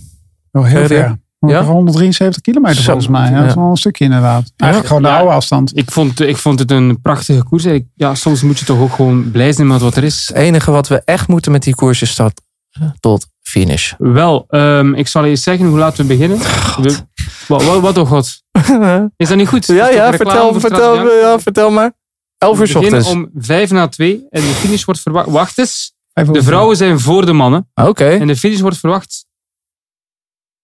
Oh, heel
Verder?
ver.
Ja?
173 kilometer
Zo.
volgens mij. Ja, Dat is
Ja.
wel een stukje inderdaad. Eigenlijk gewoon de
Ja.
oude afstand.
Ik vond, ik vond het een prachtige koers. Ja, soms moet je toch ook gewoon blij zijn met wat er is.
Het enige wat we echt moeten met die koers is dat tot finish.
Wel, ehm, ik zal eens zeggen hoe laten we beginnen. We- wat, wat, wat oh god. Is dat niet goed?
ja, ja, vertel, vertel, ja, vertel maar. 11 uur
We beginnen
ochtends.
om vijf na twee en de finish wordt verwacht. Wacht eens. De vrouwen zijn voor de mannen.
Oké.
En de finish wordt verwacht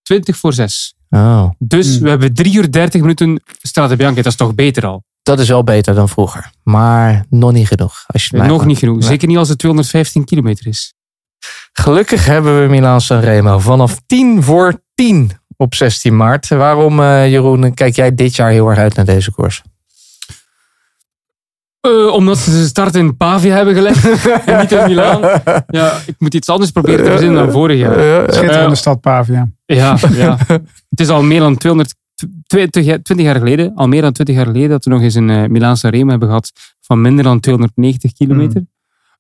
20 voor 6.
Oh,
Dus
Hmm.
we hebben 3 uur 30 minuten Strade Bianca. Dat is toch beter al?
dat is wel beter dan vroeger. Maar nog niet genoeg. Als je
Nog niet genoeg. Zeker niet als het 215 kilometer is.
Gelukkig hebben we Milaan Sanremo vanaf 10 voor 10 op 16 maart. Waarom, eh, Jeroen, kijk jij dit jaar heel erg uit naar deze koers?
Eh, omdat ze de start in Pavia hebben gelegd. en niet in Milaan. Ja, ik moet iets anders proberen te verzinnen dan vorig jaar.
Schitterende
Eh,
stad Pavia.
Ja, ja. Het is al meer dan 220 jaar, 20 jaar geleden, al meer dan 20 jaar geleden, dat we nog eens een uh, Milaan Sanremo hebben gehad van minder dan 290 kilometer.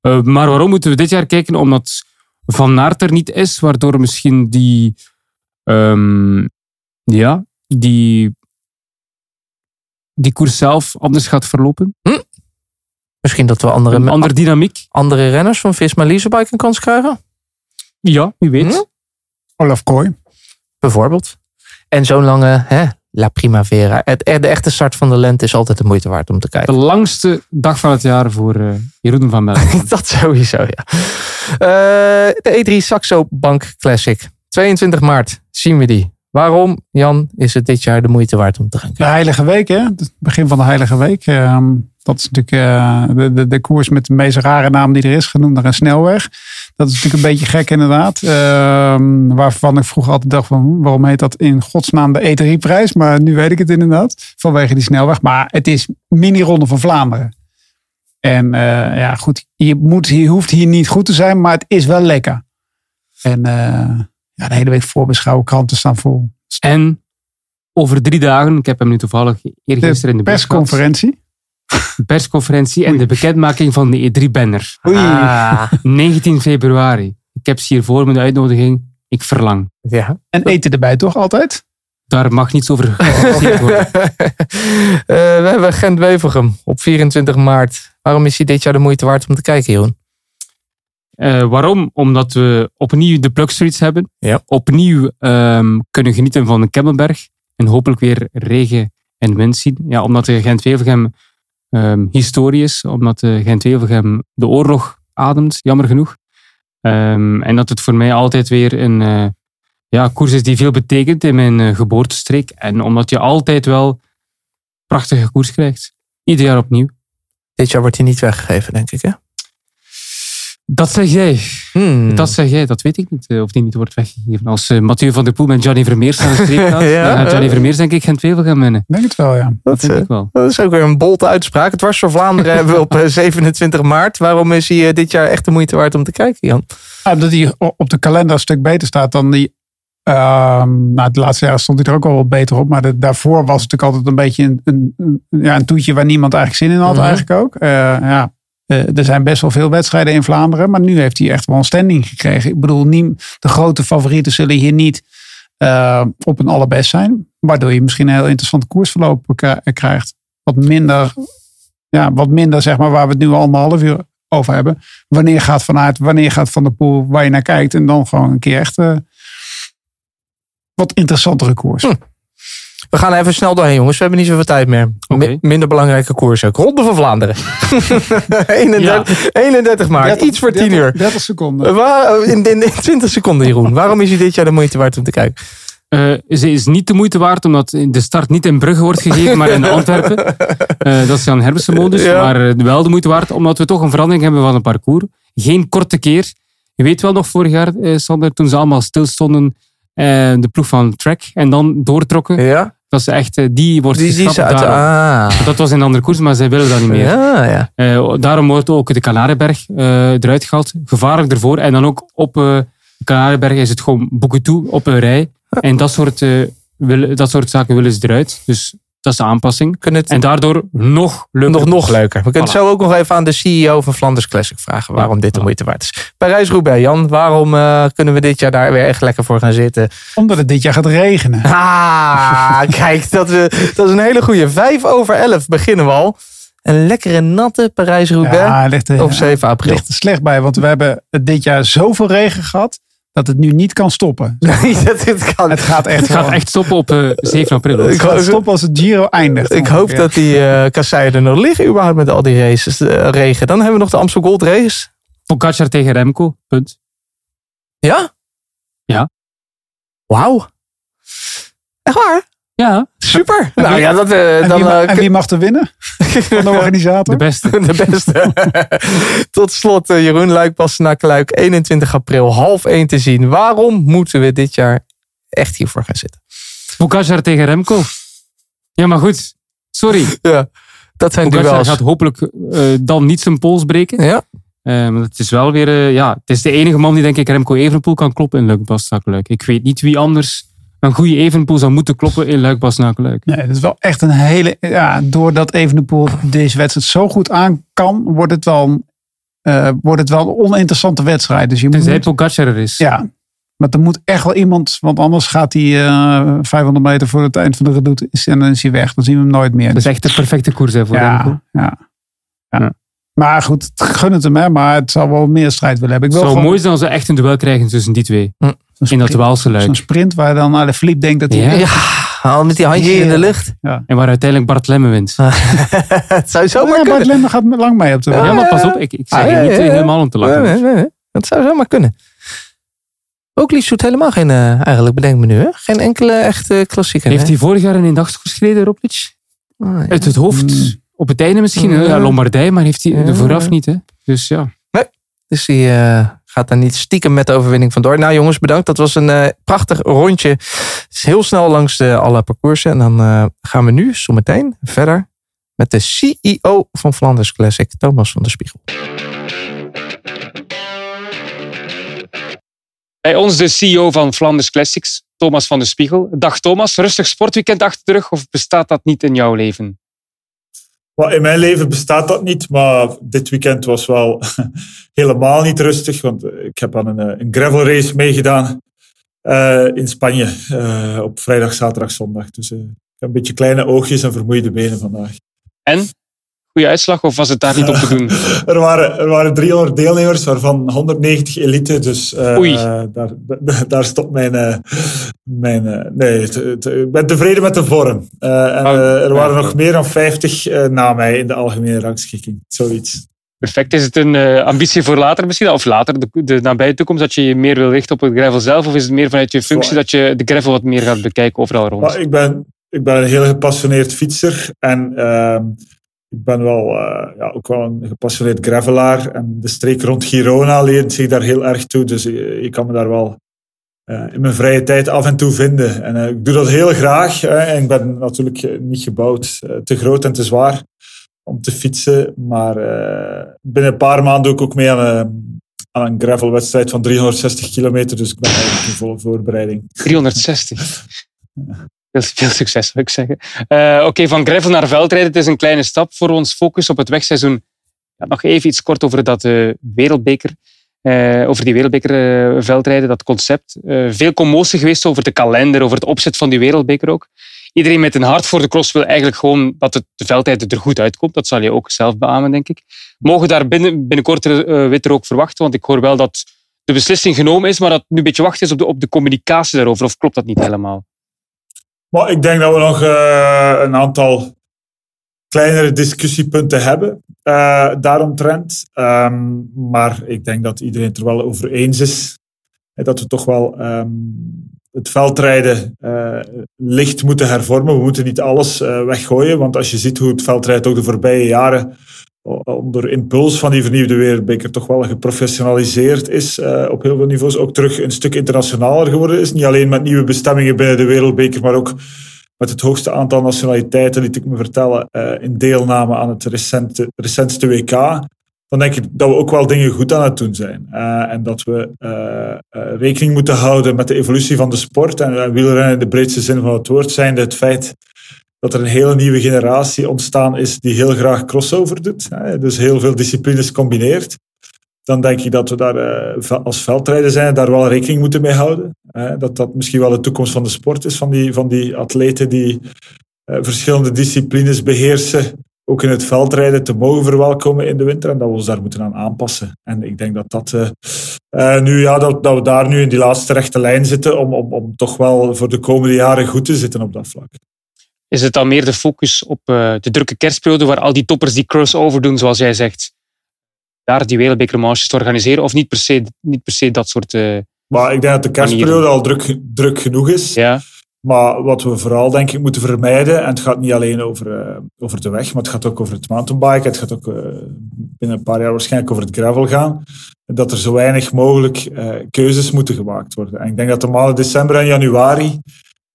Uh, maar waarom moeten we dit jaar kijken? Omdat Van Aert er niet is, waardoor misschien die, um, ja, die, die koers zelf anders gaat verlopen.
Hm? Misschien dat we andere,
een andere dynamiek.
andere renners van Visma Leasebike een kans krijgen?
Ja, wie weet.
Hm?
Olaf Kooi.
Bijvoorbeeld. En zo'n lange hè, La Primavera. Het, de echte start van de lente is altijd de moeite waard om te kijken.
De langste dag van het jaar voor uh, Jeroen van Belgen.
dat sowieso, ja. Uh, de E3 Saxo Bank Classic. 22 maart zien we die. Waarom, Jan, is het dit jaar de moeite waard om te gaan kijken?
De Heilige Week, hè? Het begin van de Heilige Week. Uh, dat is natuurlijk uh, de, de, de, koers met de meest rare naam die er is, genoemd naar een snelweg. Dat is natuurlijk een beetje gek inderdaad. Uh, waarvan ik vroeger altijd dacht van, waarom heet dat in godsnaam de E3-prijs? Maar nu weet ik het inderdaad, vanwege die snelweg. Maar het is mini-ronde van Vlaanderen. En uh, ja, goed, je, moet, je hoeft hier niet goed te zijn, maar het is wel lekker. En uh, ja, de hele week voorbeschouwen, kranten staan vol.
En over drie dagen, ik heb hem nu toevallig eergisteren in de
persconferentie.
Persconferentie en de bekendmaking van de E3-banner.
Ah.
19 februari. Ik heb ze hier voor me de uitnodiging. Ik verlang.
Ja.
En eten erbij toch altijd?
Daar mag niets over worden.
uh, we hebben Gent-Wevelgem op 24 maart. Waarom is hij dit jaar de moeite waard om te kijken, Jeroen?
Uh, waarom? Omdat we opnieuw de Plug Streets hebben.
Ja.
Opnieuw um, kunnen genieten van de Kemmelberg. En hopelijk weer regen en wind zien. Ja, omdat de Gent-Wevelgem um, historie is. Omdat de Gent-Wevelgem de oorlog ademt, jammer genoeg. Um, en dat het voor mij altijd weer een uh, ja, koers is die veel betekent in mijn uh, geboortestreek. En omdat je altijd wel prachtige koers krijgt. Ieder jaar opnieuw.
Dit jaar wordt hij niet weggegeven, denk ik, hè?
Dat zeg jij.
Hmm.
Dat zeg jij. Dat weet ik niet. Of die niet wordt weggegeven. Als uh, Mathieu van der Poel met Johnny Vermeers aan de streep gaat, ja, dan Johnny Vermeers denk ik Gent veel gaan winnen.
Denk het wel, ja.
Dat, dat denk ik wel.
Dat is ook weer een bolte uitspraak. Het was voor Vlaanderen hebben we op 27 maart. Waarom is hij dit jaar echt de moeite waard om te kijken, Jan?
Ja, dat hij op de kalender een stuk beter staat dan die Uh, nou, de laatste jaren stond hij er ook al wat beter op. Maar de, daarvoor was het natuurlijk altijd een beetje een, een, een, ja, een toetje waar niemand eigenlijk zin in had. Mm -hmm. Eigenlijk ook. Uh, ja, uh, er zijn best wel veel wedstrijden in Vlaanderen. Maar nu heeft hij echt wel een standing gekregen. Ik bedoel, niet, de grote favorieten zullen hier niet uh, op een allerbest zijn. Waardoor je misschien een heel interessante koersverloop krijgt. Wat minder, ja, wat minder zeg maar, waar we het nu al een half uur over hebben. Wanneer gaat vanuit, wanneer gaat Van de Poel waar je naar kijkt. En dan gewoon een keer echt uh, wat interessantere koers.
Hm. We gaan even snel doorheen, jongens. We hebben niet zoveel tijd meer.
Okay.
Minder belangrijke koers ook. Ronde van Vlaanderen. 31, ja. 31 maart.
30,
Iets voor 10
30,
uur.
30 seconden.
Waar, in, in, in, 20 seconden, Jeroen. Waarom is hij dit jaar de moeite waard om te kijken?
Uh, ze is niet de moeite waard, omdat de start niet in Brugge wordt gegeven, maar in Antwerpen. Uh, dat is Jan Herbessen modus. Ja. Maar uh, wel de moeite waard, omdat we toch een verandering hebben van een parcours. Geen korte keer. Je weet wel nog vorig jaar, Sander, toen ze allemaal stilstonden de ploeg van Trek en dan doortrokken.
Ja.
Dat is echt, die wordt
die, die uit,
ah. Dat was in een andere koers, maar zij willen dat niet meer.
Ja, ja.
Uh, daarom wordt ook de Canarenberg uh, eruit gehaald. Gevaarlijk ervoor. En dan ook op uh, de Canarenberg is het gewoon boeken toe op een rij. En dat soort, wil, dat soort zaken willen ze eruit. Dus dat is de aanpassing.
Het...
En daardoor nog leuker.
Nog, nog leuker. We kunnen voilà. het zo ook nog even aan de CEO van Flanders Classic vragen waarom ja, dit de voilà. moeite waard is. Parijs-Roubaix, Jan, waarom uh, kunnen we dit jaar daar weer echt lekker voor gaan zitten?
Omdat het dit jaar gaat regenen.
Ah, kijk, dat, we, dat is een hele goede. Vijf over elf beginnen we al. Een lekkere natte Parijs-Roubaix
ja, ligt er,
op 7 april.
ligt er slecht bij, want we hebben dit jaar zoveel regen gehad dat het nu niet kan stoppen.
Nee, dat, het, kan.
het gaat echt,
het gaat echt stoppen op uh, 7 april.
Het gaat stoppen als het Giro eindigt.
Ik hoop dat die uh, kasseien er nog liggen überhaupt met al die races, uh, regen. Dan hebben we nog de Amstel Gold Race.
Pogacar tegen Remco, punt.
Ja?
Ja.
Wauw. Echt waar?
Ja,
Super. Nou ja, dat, eh,
En,
dan,
wie,
eh,
en wie mag er winnen? Van de organisator?
de beste.
de beste. Tot slot, eh, Jeroen Luik, Bastenaak Luik, 21 april, half 1 te zien. Waarom moeten we dit jaar echt hiervoor gaan zitten?
Pogacar tegen Remco. Ja, maar goed. Sorry.
Ja, dat zijn duels.
gaat hopelijk dan niet zijn pols breken.
Ja,
Eh, maar het is wel weer... ja, het is de enige man die denk ik Remco Evenepoel kan kloppen in Luik Bastenaak Luik. Ik weet niet wie anders een goede Evenepoel zou moeten kloppen in Luik Luik.
Nee, dat is wel echt een hele... Ja, doordat Evenepoel deze wedstrijd zo goed aan kan, wordt het wel, eh, wordt het wel een oninteressante wedstrijd. Dus je
Tenzij
moet,
Pogacar er is.
ja, maar er moet echt wel iemand, want anders gaat hij eh 500 meter voor het eind van de redoute en dan is hij weg. Dan zien we hem nooit meer.
Dat is echt de perfecte koers hè, voor
ja, ja, ja.
Ja.
Maar goed, gun het hem, hè, maar het zal wel meer strijd willen hebben. Ik
Het
wil
zou
gewoon
mooi zijn als we echt een duel krijgen tussen die twee.
Zo'n
In dat
sprint-
Waalse
Zo'n
luik.
sprint waar dan alle Philippe denkt dat hij...
Ja.
ja al met die handjes in de lucht.
En waar uiteindelijk Bart Lemme wint.
het zou
Oh,
zomaar
ja, Bart
kunnen.
Lemme gaat lang mee op de
Ja, maar pas op. Ik, ik zeg
Ah,
niet
ja, ja.
helemaal om te
Nee,
lachen.
nee, nee, nee. Dat zou zomaar kunnen. Ook Lies zoet helemaal geen eh, eigenlijk bedenkmenu. Hè? Geen enkele echte klassieker.
Heeft
hè?
hij vorig jaar een eendagskoers gereden, Roglic?
Ah, ja.
Uit het hoofd.
Mm.
Op het einde misschien.
Ja.
Lombardij, maar heeft hij
Ja.
er vooraf niet. Hè? Dus ja.
Dus die eh, gaat daar niet stiekem met de overwinning vandoor. Nou jongens, bedankt. Dat was een eh, prachtig rondje. Is heel snel langs de, alle parcoursen. En dan eh, gaan we nu zo meteen verder met de CEO van Flanders Classic, Thomas van der Spiegel.
Bij ons de CEO van Flanders Classics, Thomas van de Spiegel. Dag Thomas, rustig sportweekend achter de rug of bestaat dat niet in jouw leven?
Maar in mijn leven bestaat dat niet, maar dit weekend was wel helemaal niet rustig, want ik heb aan een, eh, een gravel race meegedaan eh, in Spanje eh, op vrijdag, zaterdag, zondag. Dus ik heb een beetje kleine oogjes en vermoeide benen vandaag.
En? Goede uitslag of was het daar niet op te doen?
Er waren, er waren 300 deelnemers, waarvan 190 elite. Dus eh,
Oei.
daar, daar, stopt mijn. eh, mijn eh, nee, ik ben tevreden met de vorm. En,
Oh,
er waren nog meer dan 50 eh, na mij in de algemene rangschikking. Zoiets.
Perfect. Is het een ambitie voor later misschien? Of later, de, de nabije toekomst, dat je je meer wil richten op het gravel zelf? Of is het meer vanuit je functie dat je de gravel wat meer gaat bekijken overal rond?
Maar ik ben, ik ben een heel gepassioneerd fietser. En ehm, ik ben wel, eh, ja, ook wel een gepassioneerd gravelaar. En de streek rond Girona leent zich daar heel erg toe. Dus je, je kan me daar wel eh, in mijn vrije tijd af en toe vinden. En eh, ik doe dat heel graag. Hè. En ik ben natuurlijk eh, niet gebouwd, eh, te groot en te zwaar om te fietsen. Maar eh, binnen een paar maanden doe ik ook mee aan een, aan een gravelwedstrijd van 360 kilometer. Dus ik ben eigenlijk in volle voorbereiding.
360. Veel, succes, zou ik zeggen. Eh, Oké, van gravel naar veldrijden. Het is een kleine stap voor ons focus op het wegseizoen. Ja, nog even iets kort over dat eh, wereldbeker. eh, over die wereldbeker veldrijden, dat concept. Veel commotie geweest over de kalender, over het opzet van die wereldbeker ook. Iedereen met een hart voor de cross wil eigenlijk gewoon dat het, de veldrijd er goed uitkomt. Dat zal je ook zelf beamen, denk ik. Mogen daar binnen, binnenkort uh, Witter ook verwachten? Want ik hoor wel dat de beslissing genomen is, maar dat nu een beetje wachten is op de, op de communicatie daarover. Of klopt dat niet helemaal?
Maar ik denk dat we nog uh, een aantal kleinere discussiepunten hebben uh, daaromtrent. Um, maar ik denk dat iedereen het er wel over eens is. Dat we toch wel um, het veldrijden uh, licht moeten hervormen. We moeten niet alles weggooien. Want als je ziet hoe het veldrijden ook de voorbije jaren onder impuls van die vernieuwde wereldbeker toch wel geprofessionaliseerd is uh, op heel veel niveaus. Ook terug een stuk internationaler geworden is. Niet alleen met nieuwe bestemmingen binnen de wereldbeker, maar ook met het hoogste aantal nationaliteiten, liet ik me vertellen, uh, in deelname aan het recente, recentste WK. Dan denk ik dat we ook wel dingen goed aan het doen zijn. Uh, en dat we rekening moeten houden met de evolutie van de sport. En wielrennen in de breedste zin van het woord zijn het feit dat er een hele nieuwe generatie ontstaan is die heel graag crossover doet. Dus heel veel disciplines combineert. Dan denk ik dat we daar uh, als veldrijder zijn daar wel rekening moeten mee houden. Dat dat misschien wel de toekomst van de sport is, van die, van die atleten die uh, verschillende disciplines beheersen. Ook in het veldrijden te mogen verwelkomen in de winter en dat we ons daar moeten aan aanpassen. En ik denk dat, dat, uh, nu, ja, dat, dat we daar nu in die laatste rechte lijn zitten om, om, om toch wel voor de komende jaren goed te zitten op dat vlak
is het dan meer de focus op uh, de drukke kerstperiode, waar al die toppers die crossover doen, zoals jij zegt, daar die wereldbekermanches te organiseren? Of niet per se, niet per se dat soort... eh,
Maar ik denk dat de kerstperiode al druk, druk genoeg is.
ja,
Maar wat we vooral denk ik moeten vermijden, en het gaat niet alleen over, eh, over de weg, maar het gaat ook over het mountainbiken, het gaat ook eh, binnen een paar jaar waarschijnlijk over het gravel gaan, dat er zo weinig mogelijk eh, keuzes moeten gemaakt worden. En ik denk dat de maanden december en januari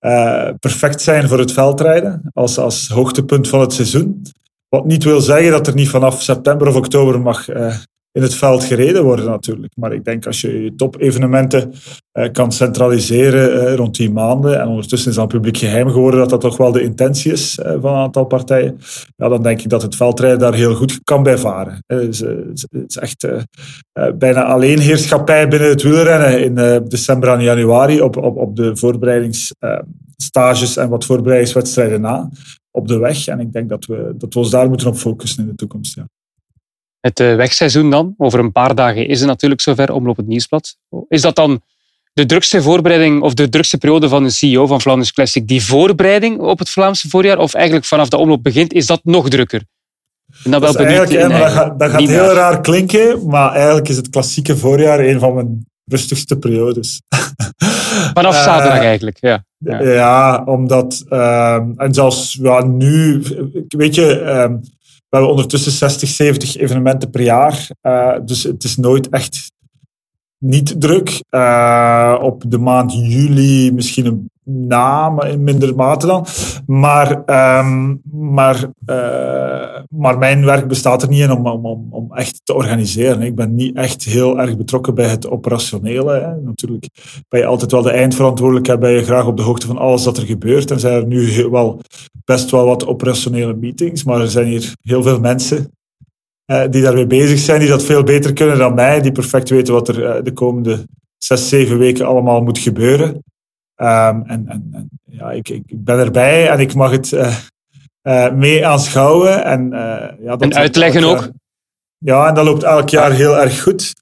eh, perfect zijn voor het veldrijden, als, als hoogtepunt van het seizoen. Wat niet wil zeggen dat er niet vanaf september of oktober mag eh, in het veld gereden worden natuurlijk. Maar ik denk als je je top-evenementen eh, kan centraliseren eh, rond die maanden, en ondertussen is al publiek geheim geworden dat dat toch wel de intentie is eh, van een aantal partijen, ja, dan denk ik dat het veldrijden daar heel goed kan bij varen. Het is, echt bijna alleenheerschappij binnen het wielrennen in december en januari op, op, op de voorbereidingsstages en wat voorbereidingswedstrijden na op de weg. En ik denk dat we, dat ons daar moeten op focussen in de toekomst. Ja.
Het eh, wegseizoen dan. Over een paar dagen is het natuurlijk zover, omloop het nieuwsblad. Is dat dan de drukste voorbereiding of de drukste periode van de CEO van Flanders Classic, die voorbereiding op het Vlaamse voorjaar? Of eigenlijk vanaf de omloop begint, is dat nog drukker? Dat wel
Dat,
benieuwd eigen-
gaat, dat gaat
niet
heel
naar.
raar klinken, maar eigenlijk is het klassieke voorjaar een van mijn rustigste periodes.
Vanaf
Eh,
zaterdag eigenlijk, ja. Ja.
Ja, omdat, ehm, en zelfs ja, nu, weet je, ehm, we hebben ondertussen 60, 70 evenementen per jaar. eh, dus het is nooit echt niet druk. Eh, op de maand juli misschien een na, in minder mate dan. Maar, ehm, maar, eh, maar mijn werk bestaat er niet in om, om, om, echt te organiseren. Ik ben niet echt heel erg betrokken bij het operationele. Natuurlijk ben je altijd wel de eindverantwoordelijkheid, ben je graag op de hoogte van alles dat er gebeurt. En zijn er nu wel, best wel wat operationele meetings, maar er zijn hier heel veel mensen eh, die daarmee bezig zijn, die dat veel beter kunnen dan mij, die perfect weten wat er eh, de komende zes, zeven weken allemaal moet gebeuren. Ehm, en en, en ja, ik, ik, ben erbij en ik mag het eh, eh, mee aanschouwen. En, eh, ja, dat
En uitleggen ook.
jaar- ja, en dat loopt elk jaar heel erg goed.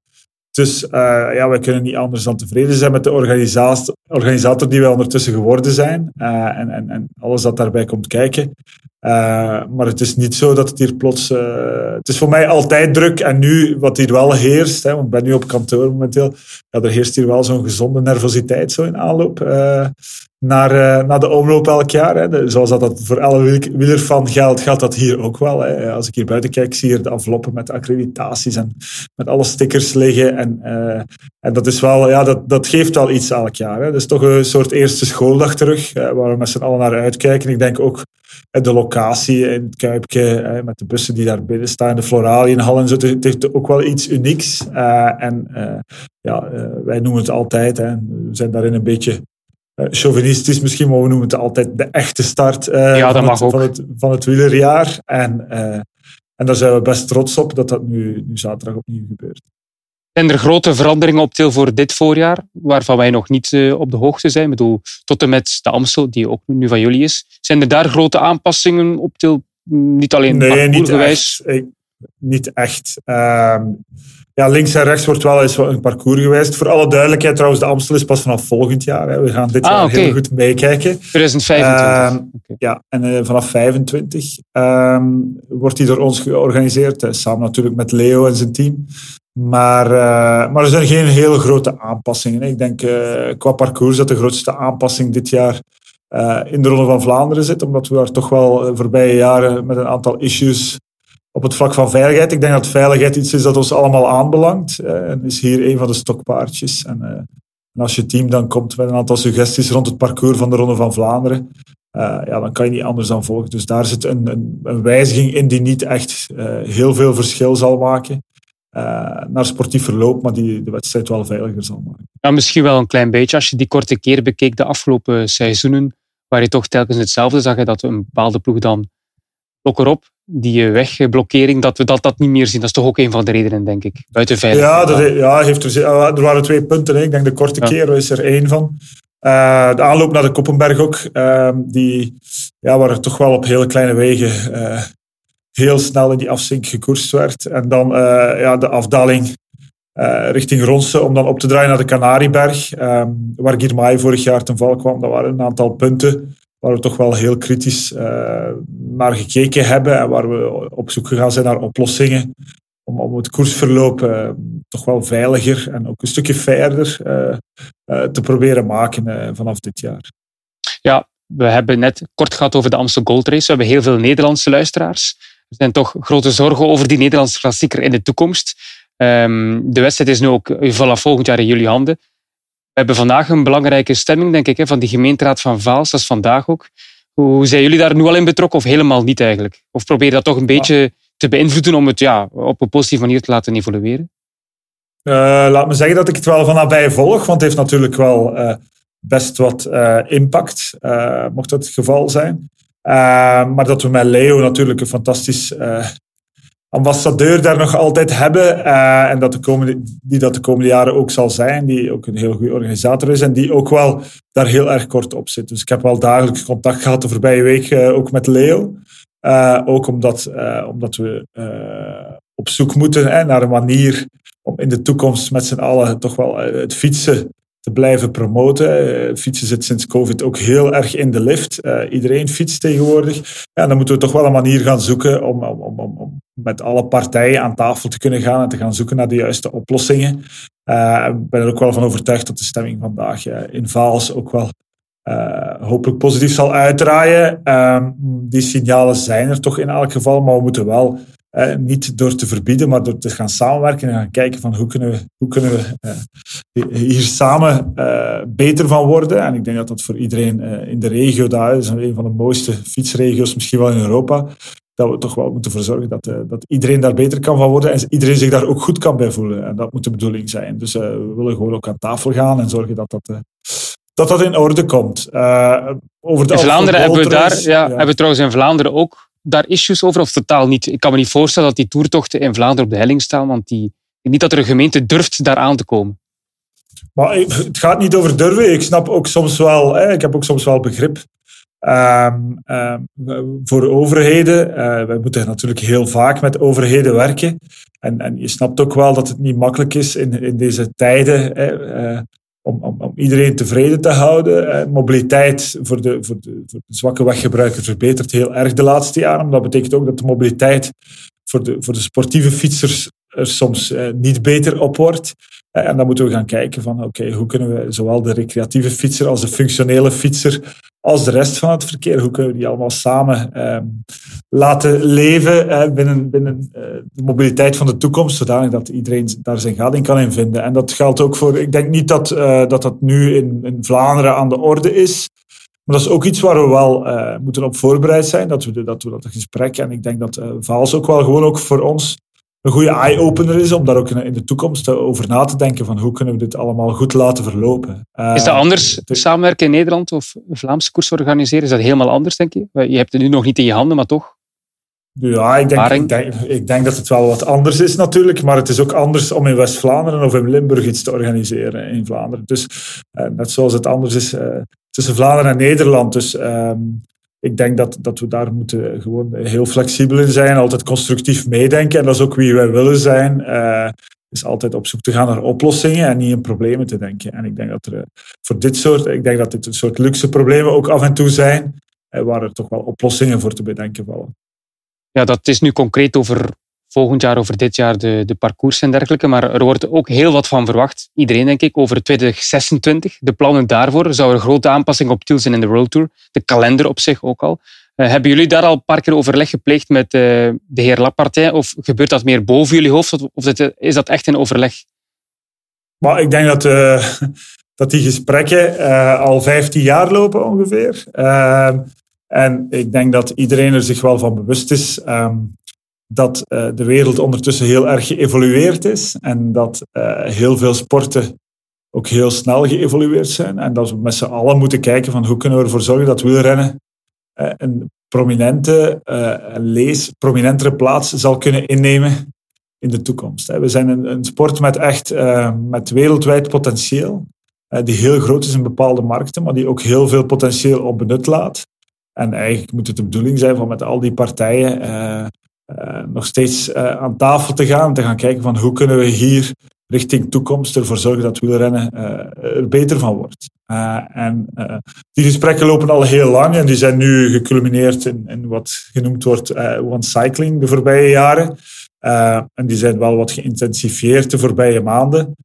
Dus ja, wij kunnen niet anders dan tevreden zijn met de organisator, organisator die wij ondertussen geworden zijn. En, en, en alles dat daarbij komt kijken. Eh, maar het is niet zo dat het hier plots. eh, het is voor mij altijd druk. En nu, wat hier wel heerst, hè, want ik ben nu op kantoor momenteel. Ja, er heerst hier wel zo'n gezonde nervositeit zo in aanloop eh, naar, naar de omloop elk jaar. Hè. Zoals dat, dat voor alle wiel- wielerfan geldt, geldt dat hier ook wel. Hè. Als ik hier buiten kijk, zie je de enveloppen met accreditaties en met alle stickers liggen. En, en dat is wel, ja, dat, dat geeft wel iets elk jaar. Hè. Is toch een soort eerste schooldag terug, waar we met z'n allen naar uitkijken. Ik denk ook de locatie in het Kuipje, met de bussen die daar binnen staan, de Floralienhal en zo. Het heeft ook wel iets unieks. Eh, en eh, ja, eh, wij noemen het altijd, hè, we zijn daarin een beetje chauvinistisch misschien, maar we noemen het altijd de echte start
Ja,
van, het, van, het, van het wielerjaar. En, en daar zijn we best trots op dat dat nu, nu zaterdag opnieuw gebeurt.
Zijn er grote veranderingen op til voor dit voorjaar, waarvan wij nog niet eh, op de hoogte zijn? Ik bedoel, tot en met de Amstel, die ook nu van jullie is. Zijn er daar grote aanpassingen op til? Mm, Niet alleen
Nee, niet echt. Ik- niet echt. Ehm, ja, links en rechts wordt wel eens een parcours gewijzigd. Voor alle duidelijkheid, trouwens, de Amstel is pas vanaf volgend jaar. Hè. We gaan dit
Ah,
jaar heel goed meekijken.
2025.
Ehm. Ja, en eh, vanaf 25 ehm, wordt die door ons georganiseerd. eh, samen natuurlijk met Leo en zijn team. Maar, eh, maar er zijn geen hele grote aanpassingen. Ik denk eh, qua parcours dat de grootste aanpassing dit jaar eh, in de Ronde van Vlaanderen zit. Omdat we daar toch wel de voorbije jaren met een aantal issues op het vlak van veiligheid. Ik denk dat veiligheid iets is dat ons allemaal aanbelangt. en is hier een van de stokpaardjes. En, en als je team dan komt met een aantal suggesties rond het parcours van de Ronde van Vlaanderen, ja, dan kan je niet anders dan volgen. Dus daar zit een, een, een wijziging in die niet echt heel veel verschil zal maken naar sportief verloop, maar die de wedstrijd wel veiliger zal maken.
Ja, misschien wel een klein beetje. Als je die korte keer bekeek de afgelopen seizoenen, waar je toch telkens hetzelfde zag, dat een bepaalde ploeg dan blok erop, die eh, wegblokkering, dat we dat, dat niet meer zien. Dat is toch ook een van de redenen, denk ik. Buiten veiligheid.
Ja, dat, ja heeft er, ze- er waren twee punten. Hè. Ik denk de korte
Ja.
keer is er één van. Eh, de aanloop naar de Koppenberg ook, ehm, die, ja, waar er toch wel op hele kleine wegen eh, heel snel in die afzink gekoerst werd. En dan eh, ja, de afdaling eh, richting Ronse om dan op te draaien naar de Canarieberg, ehm, waar Girmay vorig jaar ten val kwam. Dat waren een aantal punten waar we toch wel heel kritisch eh, naar gekeken hebben en waar we op zoek gegaan zijn naar oplossingen. om, om het koersverloop toch wel veiliger en ook een stukje eh, te proberen maken vanaf dit jaar.
Ja, we hebben net kort gehad over de Amstel Gold Race. We hebben heel veel Nederlandse luisteraars. Er zijn toch grote zorgen over die Nederlandse klassieker in de toekomst. Ehm, de wedstrijd is nu ook vanaf volgend jaar in jullie handen. We hebben vandaag een belangrijke stemming, denk ik, hè, van die gemeenteraad van Vaals. Dat is vandaag ook. Hoe zijn jullie daar nu al in betrokken of helemaal niet eigenlijk? Of probeer je dat toch een beetje te beïnvloeden om het ja, op een positieve manier te laten evolueren?
Uh, laat me zeggen dat ik het wel van nabij volg, want het heeft natuurlijk wel uh, best wat uh, impact, mocht dat het geval zijn. Maar dat we met Leo natuurlijk een fantastisch ambassadeur daar nog altijd hebben. en dat de komende, die dat de komende jaren ook zal zijn. Die ook een heel goede organisator is. En die ook wel daar heel erg kort op zit. Dus ik heb wel dagelijks contact gehad de voorbije week ook met Leo. ook omdat, omdat we op zoek moeten naar een manier om in de toekomst met z'n allen toch wel het fietsen te blijven promoten. fietsen zit sinds COVID ook heel erg in de lift. Uh, iedereen fietst tegenwoordig. Ja, dan moeten we toch wel een manier gaan zoeken om, om, om, om met alle partijen aan tafel te kunnen gaan en te gaan zoeken naar de juiste oplossingen. Uh, ik ben er ook wel van overtuigd dat de stemming vandaag in Vaals ook wel hopelijk positief zal uitdraaien. Ehm, die signalen zijn er toch in elk geval, maar we moeten wel uh, niet door te verbieden, maar door te gaan samenwerken en gaan kijken van hoe kunnen we, hoe kunnen we uh, hier samen uh, beter van worden. En ik denk dat dat voor iedereen in de regio daar is, een van de mooiste fietsregio's misschien wel in Europa, dat we toch wel moeten ervoor zorgen dat, dat iedereen daar beter kan van worden en iedereen zich daar ook goed kan bij voelen. En dat moet de bedoeling zijn. Dus we willen gewoon ook aan tafel gaan en zorgen dat dat dat dat in orde komt.
Over de in Vlaanderen hebben we daar, ja, ja. hebben we trouwens in Vlaanderen ook daar issues over of totaal niet? Ik kan me niet voorstellen dat die toertochten in Vlaanderen op de helling staan, want die, niet dat er een gemeente durft daar aan te komen.
Maar het gaat niet over durven. Ik snap ook soms wel, hè, ik heb ook soms wel begrip um, um, voor overheden. Uh, wij moeten natuurlijk heel vaak met overheden werken. En, en je snapt ook wel dat het niet makkelijk is in, in deze tijden. Hè, uh, om, om, iedereen tevreden te houden. Eh, mobiliteit voor de, voor, de, voor de zwakke weggebruikers verbetert heel erg de laatste jaren. Maar dat betekent ook dat de mobiliteit voor de, voor de sportieve fietsers er soms eh, niet beter op wordt. Eh, en dan moeten we gaan kijken van oké, hoe kunnen we zowel de recreatieve fietser als de functionele fietser als de rest van het verkeer, hoe kunnen we die allemaal samen ehm, laten leven eh, binnen, binnen uh, de mobiliteit van de toekomst, zodanig dat iedereen daar zijn gading kan in vinden. En dat geldt ook voor, ik denk niet dat uh, dat, dat nu in, in Vlaanderen aan de orde is, maar dat is ook iets waar we wel uh, moeten op voorbereid zijn, dat we, dat we dat gesprek, en ik denk dat Vaals ook wel gewoon ook voor ons een goede eye-opener is om daar ook in de toekomst over na te denken van hoe kunnen we dit allemaal goed laten verlopen.
is dat anders, uh, samenwerken in Nederland of Vlaamse koers organiseren? Is dat helemaal anders, denk je? Je hebt het nu nog niet in je handen, maar toch?
Ja, ik denk, ik denk, ik, denk, dat het wel wat anders is natuurlijk, maar het is ook anders om in West-Vlaanderen of in Limburg iets te organiseren in Vlaanderen. Dus uh, net zoals het anders is uh, tussen Vlaanderen en Nederland. Dus um, ik denk dat, dat we daar moeten gewoon heel flexibel in zijn, altijd constructief meedenken. En dat is ook wie wij willen zijn. Uh, is altijd op zoek te gaan naar oplossingen en niet in problemen te denken. En ik denk dat er voor dit soort, ik denk dat dit een soort luxe problemen ook af en toe zijn, waar er toch wel oplossingen voor te bedenken vallen.
Ja, dat is nu concreet over volgend jaar, over dit jaar, de, de parcours en dergelijke. Maar er wordt ook heel wat van verwacht. Iedereen, denk ik, over 2026. De plannen daarvoor. Er zou een grote aanpassing op til zijn in de World Tour. De kalender op zich ook al. Uh, hebben jullie daar al een paar keer overleg gepleegd met uh, de heer Lapartij? Of gebeurt dat meer boven jullie hoofd? Of dat, is dat echt in overleg?
Maar ik denk dat, dat die gesprekken al 15 jaar lopen ongeveer. en ik denk dat iedereen er zich wel van bewust is um, dat uh, de wereld ondertussen heel erg geëvolueerd is en dat uh, heel veel sporten ook heel snel geëvolueerd zijn en dat we met z'n allen moeten kijken van hoe kunnen we ervoor zorgen dat wielrennen uh, een prominente, lees, prominentere plaats zal kunnen innemen in de toekomst. We zijn een, een sport met echt met wereldwijd potentieel, die heel groot is in bepaalde markten, maar die ook heel veel potentieel onbenut laat. En eigenlijk moet het de bedoeling zijn van met al die partijen nog steeds uh, aan tafel te gaan. Te gaan kijken van hoe kunnen we hier richting toekomst ervoor zorgen dat wielrennen uh, er beter van wordt. en die gesprekken lopen al heel lang en die zijn nu geculmineerd in, in wat genoemd wordt one cycling de voorbije jaren. En die zijn wel wat geïntensifieerd de voorbije maanden.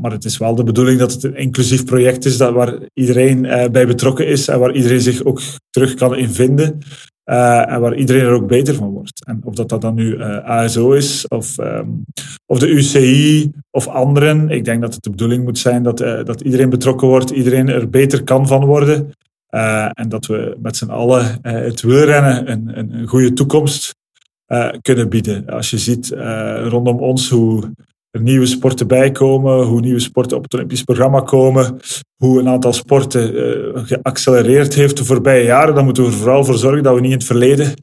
Maar het is wel de bedoeling dat het een inclusief project is dat waar iedereen bij betrokken is en waar iedereen zich ook terug kan in vinden. Uh, en waar iedereen er ook beter van wordt. En of dat, dat dan nu ASO is, of, um, of de UCI, of anderen. Ik denk dat het de bedoeling moet zijn dat, dat iedereen betrokken wordt, iedereen er beter kan van worden. en dat we met z'n allen het wielrennen een, een, een goede toekomst kunnen bieden. Als je ziet rondom ons hoe er nieuwe sporten bijkomen, hoe nieuwe sporten op het Olympisch programma komen, hoe een aantal sporten uh, geaccelereerd heeft de voorbije jaren, dan moeten we er vooral voor zorgen dat we niet in het verleden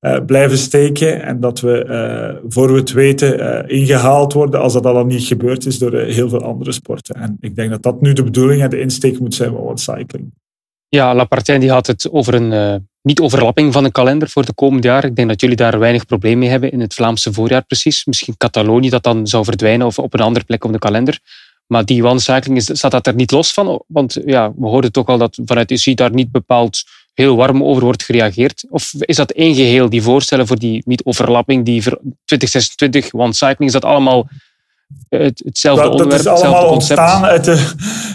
uh, blijven steken en dat we, uh, voor we het weten, ingehaald worden als dat al niet gebeurd is door heel veel andere sporten. En ik denk dat dat nu de bedoeling en de insteek moet zijn van cycling.
Ja, Lapartijn die had het over een niet-overlapping van een kalender voor de komende jaar. Ik denk dat jullie daar weinig probleem mee hebben in het Vlaamse voorjaar precies. Misschien Catalonië dat dan zou verdwijnen of op een andere plek op de kalender. Maar die one-cycling, staat dat er niet los van? Want ja, we hoorden toch al dat vanuit UCI daar niet bepaald heel warm over wordt gereageerd. Of is dat één geheel, die voorstellen voor die niet-overlapping, die 2026 one-cycling, is dat allemaal het, hetzelfde dat, onderwerp,
dat is allemaal ontstaan uit de,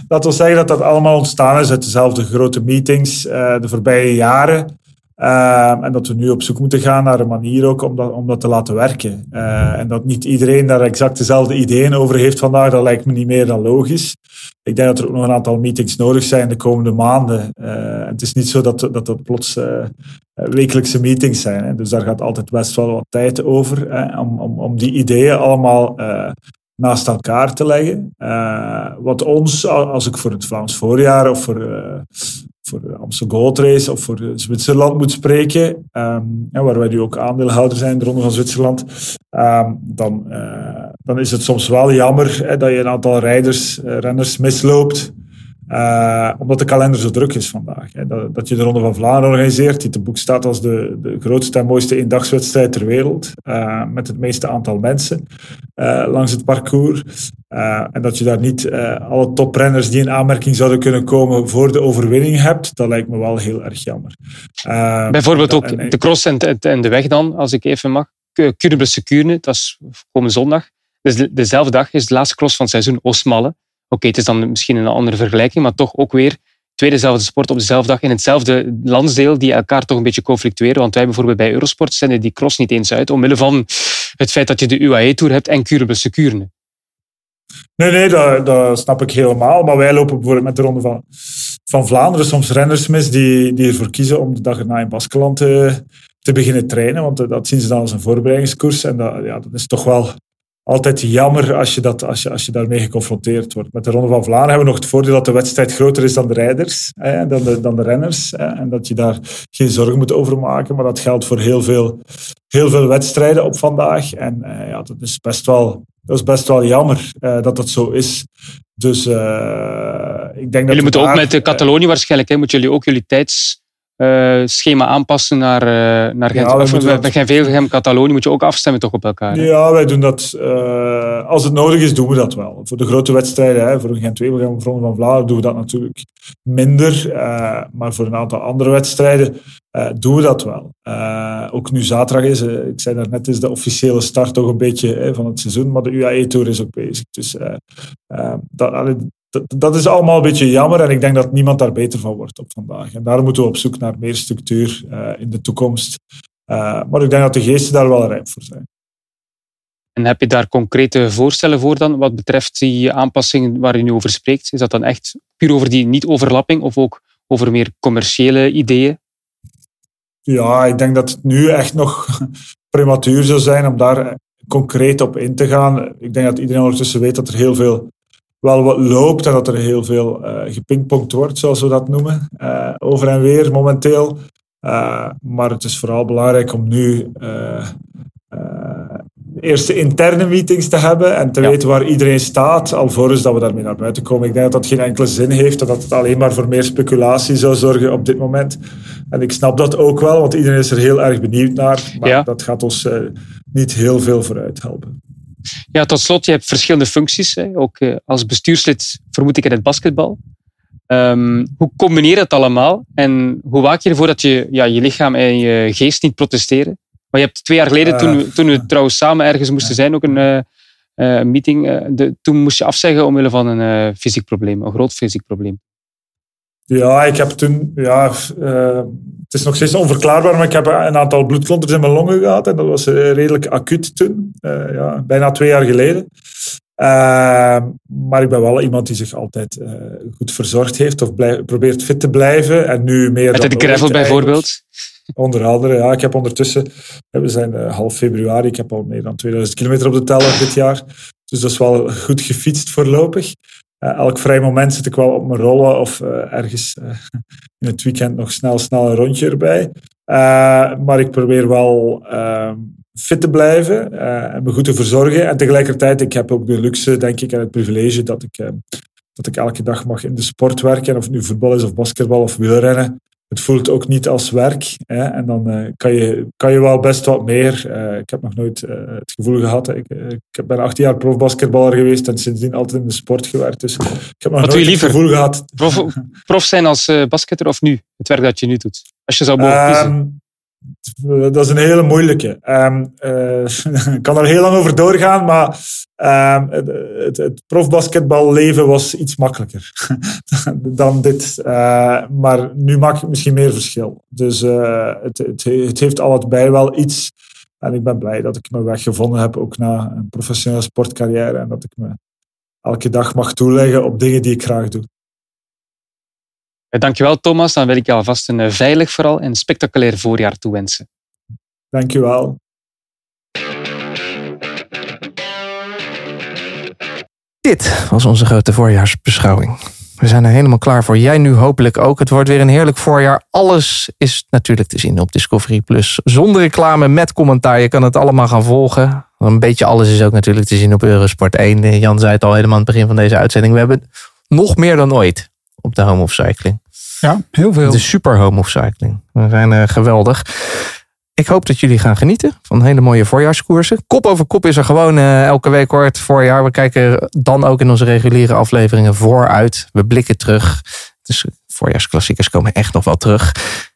dat wil zeggen dat dat allemaal ontstaan is uit dezelfde grote meetings uh, de voorbije jaren. Uh, en dat we nu op zoek moeten gaan naar een manier ook om dat, om dat te laten werken. Uh, en dat niet iedereen daar exact dezelfde ideeën over heeft vandaag, dat lijkt me niet meer dan logisch. Ik denk dat er ook nog een aantal meetings nodig zijn de komende maanden. Uh, het is niet zo dat dat, dat plots wekelijkse meetings zijn. Hè. Dus daar gaat altijd best wel wat tijd over hè, om, om, om die ideeën allemaal naast elkaar te leggen. Uh, wat ons, als ik voor het Vlaams voorjaar of voor, uh, voor de Amsterdam Gold Race of voor Zwitserland moet spreken, um, waar wij nu ook aandeelhouder zijn, de Ronde van Zwitserland, um, dan, uh, dan is het soms wel jammer hè, dat je een aantal rijders, renners misloopt. Uh, omdat de kalender zo druk is vandaag. Hè. Dat, dat, je de Ronde van Vlaanderen organiseert, die te boek staat als de, de grootste en mooiste eendagswedstrijd ter wereld. Uh, met het meeste aantal mensen uh, langs het parcours. en dat je daar niet alle toprenners die in aanmerking zouden kunnen komen voor de overwinning hebt, dat lijkt me wel heel erg jammer.
Bijvoorbeeld ook de cross en, en, de weg dan, als ik even mag. Dat is komende zondag. Dus dezelfde dag is de laatste cross van het seizoen Oosmalle. Oké, het is dan misschien een andere vergelijking, maar toch ook weer twee dezelfde sport op dezelfde dag in hetzelfde landsdeel die elkaar toch een beetje conflictueren. Want wij bijvoorbeeld bij Eurosport zenden die cross niet eens uit, omwille van het feit dat je de UAE-tour hebt en Kuurne.
Nee, nee, dat, dat, snap ik helemaal. Maar wij lopen bijvoorbeeld met de Ronde van, van Vlaanderen soms renners mis die, die ervoor kiezen om de dag erna in Baskeland te, te beginnen trainen. Want dat zien ze dan als een voorbereidingskoers. En dat, ja, dat is toch wel altijd jammer als je, dat, als, je, als je daarmee geconfronteerd wordt. Met de Ronde van Vlaanderen hebben we nog het voordeel dat de wedstrijd groter is dan de rijders, hè, dan, de, dan de renners. Hè, en dat je daar geen zorgen moet over maken. Maar dat geldt voor heel veel, heel veel wedstrijden op vandaag. En eh, ja, dat is best wel, dat is best wel jammer uh, dat dat zo is. Dus uh, ik denk dat.
Jullie moeten ook met Catalonië waarschijnlijk, hè, moeten jullie ook jullie tijds uh, schema aanpassen naar, uh, naar Gent. Ja, of, bij Gent Catalonië moet je ook afstemmen toch op elkaar. Hè?
Ja, wij doen dat. Uh, als het nodig is, doen we dat wel. Voor de grote wedstrijden, hè, voor Gent Wevelgem, Ronde van Vlaanderen, doen we dat natuurlijk minder. maar voor een aantal andere wedstrijden doen we dat wel. ook nu zaterdag is, ik zei daarnet, is de officiële start toch een beetje van het seizoen, maar de UAE-tour is ook bezig. Dus dat, dat, is allemaal een beetje jammer en ik denk dat niemand daar beter van wordt op vandaag. En daar moeten we op zoek naar meer structuur uh, in de toekomst. Uh, maar ik denk dat de geesten daar wel rijp voor zijn.
En heb je daar concrete voorstellen voor dan, wat betreft die aanpassingen waar je nu over spreekt? Is dat dan echt puur over die niet-overlapping of ook over meer commerciële ideeën?
Ja, ik denk dat het nu echt nog prematuur zou zijn om daar concreet op in te gaan. Ik denk dat iedereen ondertussen weet dat er heel veel wel wat loopt en dat er heel veel uh, gepingpongd wordt, zoals we dat noemen, uh, over en weer momenteel. Uh, maar het is vooral belangrijk om nu eerste interne meetings te hebben en te weten waar iedereen staat, alvorens dat we daarmee naar buiten komen. Ik denk dat dat geen enkele zin heeft en dat het alleen maar voor meer speculatie zou zorgen op dit moment. En ik snap dat ook wel, want iedereen is er heel erg benieuwd naar, maar dat gaat ons niet heel veel vooruit helpen.
Ja, tot slot, je hebt verschillende functies. Hè. Ook uh, als bestuurslid vermoed ik in het basketbal. Um, hoe combineer je dat allemaal? En hoe waak je ervoor dat je, ja, je lichaam en je geest niet protesteren?
Maar je hebt twee jaar geleden, toen, we- toen we trouwens samen ergens moesten zijn, ook een eh, eh, meeting, eh, de, toen moest je afzeggen omwille van een eh, fysiek probleem, een groot fysiek probleem.
Ja, ik heb toen, ja, eh, het is nog steeds onverklaarbaar, maar ik heb een aantal bloedklonters in mijn longen gehad en dat was eh, redelijk acuut toen, Eh, ja, bijna twee jaar geleden. Maar ik ben wel iemand die zich altijd goed verzorgd heeft of probeert fit te blijven. En nu meer
Met de gravel bijvoorbeeld.
Onder andere, ja. Ik heb ondertussen, we zijn half februari, ik heb al meer dan 2000 kilometer op de teller dit jaar. Dus dat is wel goed gefietst voorlopig. Eh, elk vrij moment zit ik wel op mijn rollen of eh, ergens eh, in het weekend nog snel, snel een rondje erbij. Maar ik probeer wel ehm, fit te blijven en me goed te verzorgen. En tegelijkertijd, ik heb ook de luxe, denk ik, en het privilege dat ik, eh, dat ik elke dag mag in de sport werken. Of het nu voetbal is of basketbal of wielrennen het voelt ook niet als werk. Hè? En dan eh, kan, je, kan je wel best wat meer. Eh, ik heb nog nooit eh, het gevoel gehad. Ik, ik ben 18 jaar profbasketballer geweest en sindsdien altijd in de sport gewerkt. Dus ik heb nog
Wat
nooit het gevoel gehad.
Prof, prof zijn als basketter of nu? Het werk dat je nu doet. Als je zou mogen kiezen.
Ehm, t- dat is een hele moeilijke. Ehm, eh, ik kan er heel lang over doorgaan, maar ehm, het, het, profbasketballeven was iets makkelijker dan dit. Eh, maar nu maakt het misschien meer verschil. Dus eh, het, het, het heeft allebei wel iets. En ik ben blij dat ik mijn weg gevonden heb, ook na een professionele sportcarrière. En dat ik me elke dag mag toeleggen op dingen die ik graag doe.
Eh, Dankjewel Thomas. Dan wil ik je alvast een eh, veilig vooral en spectaculair voorjaar toewensen.
Dank je wel.
Dit was onze grote voorjaarsbeschouwing. We zijn er helemaal klaar voor. Jij nu hopelijk ook. Het wordt weer een heerlijk voorjaar. Alles is natuurlijk te zien op Discovery Plus. Zonder reclame, met commentaar. Je kan het allemaal gaan volgen. Een beetje alles is ook natuurlijk te zien op Eurosport 1. Jan zei het al helemaal aan het begin van deze uitzending. We hebben nog meer dan ooit op de Home of Cycling.
Ja, heel veel.
De super Home of Cycling. We zijn eh, geweldig. Ik hoop dat jullie gaan genieten van hele mooie voorjaarskoersen. Kop over kop is er gewoon eh, elke week hoor, het voorjaar. We kijken dan ook in onze reguliere afleveringen vooruit. We blikken terug. Dus voorjaarsklassiekers komen echt nog wel terug.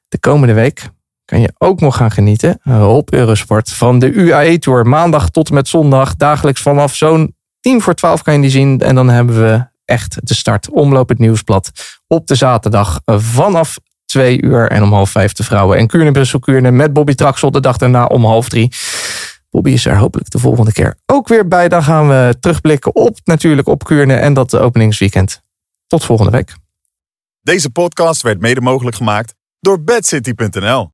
De komende week kan je ook nog gaan genieten op Eurosport van de UAE Tour. Maandag tot en met zondag. Dagelijks vanaf zo'n tien voor twaalf kan je die zien. En dan hebben we echt de start. Omloop het nieuwsblad op de zaterdag eh, vanaf twee uur en om half vijf de vrouwen. En Kuurne Brussel Kuurne met Bobby Traxel de dag daarna om half drie. Bobby is er hopelijk de volgende keer ook weer bij. Dan gaan we terugblikken op natuurlijk op Kuurne en dat openingsweekend. Tot volgende week.
Deze podcast werd mede mogelijk gemaakt door bedcity.nl.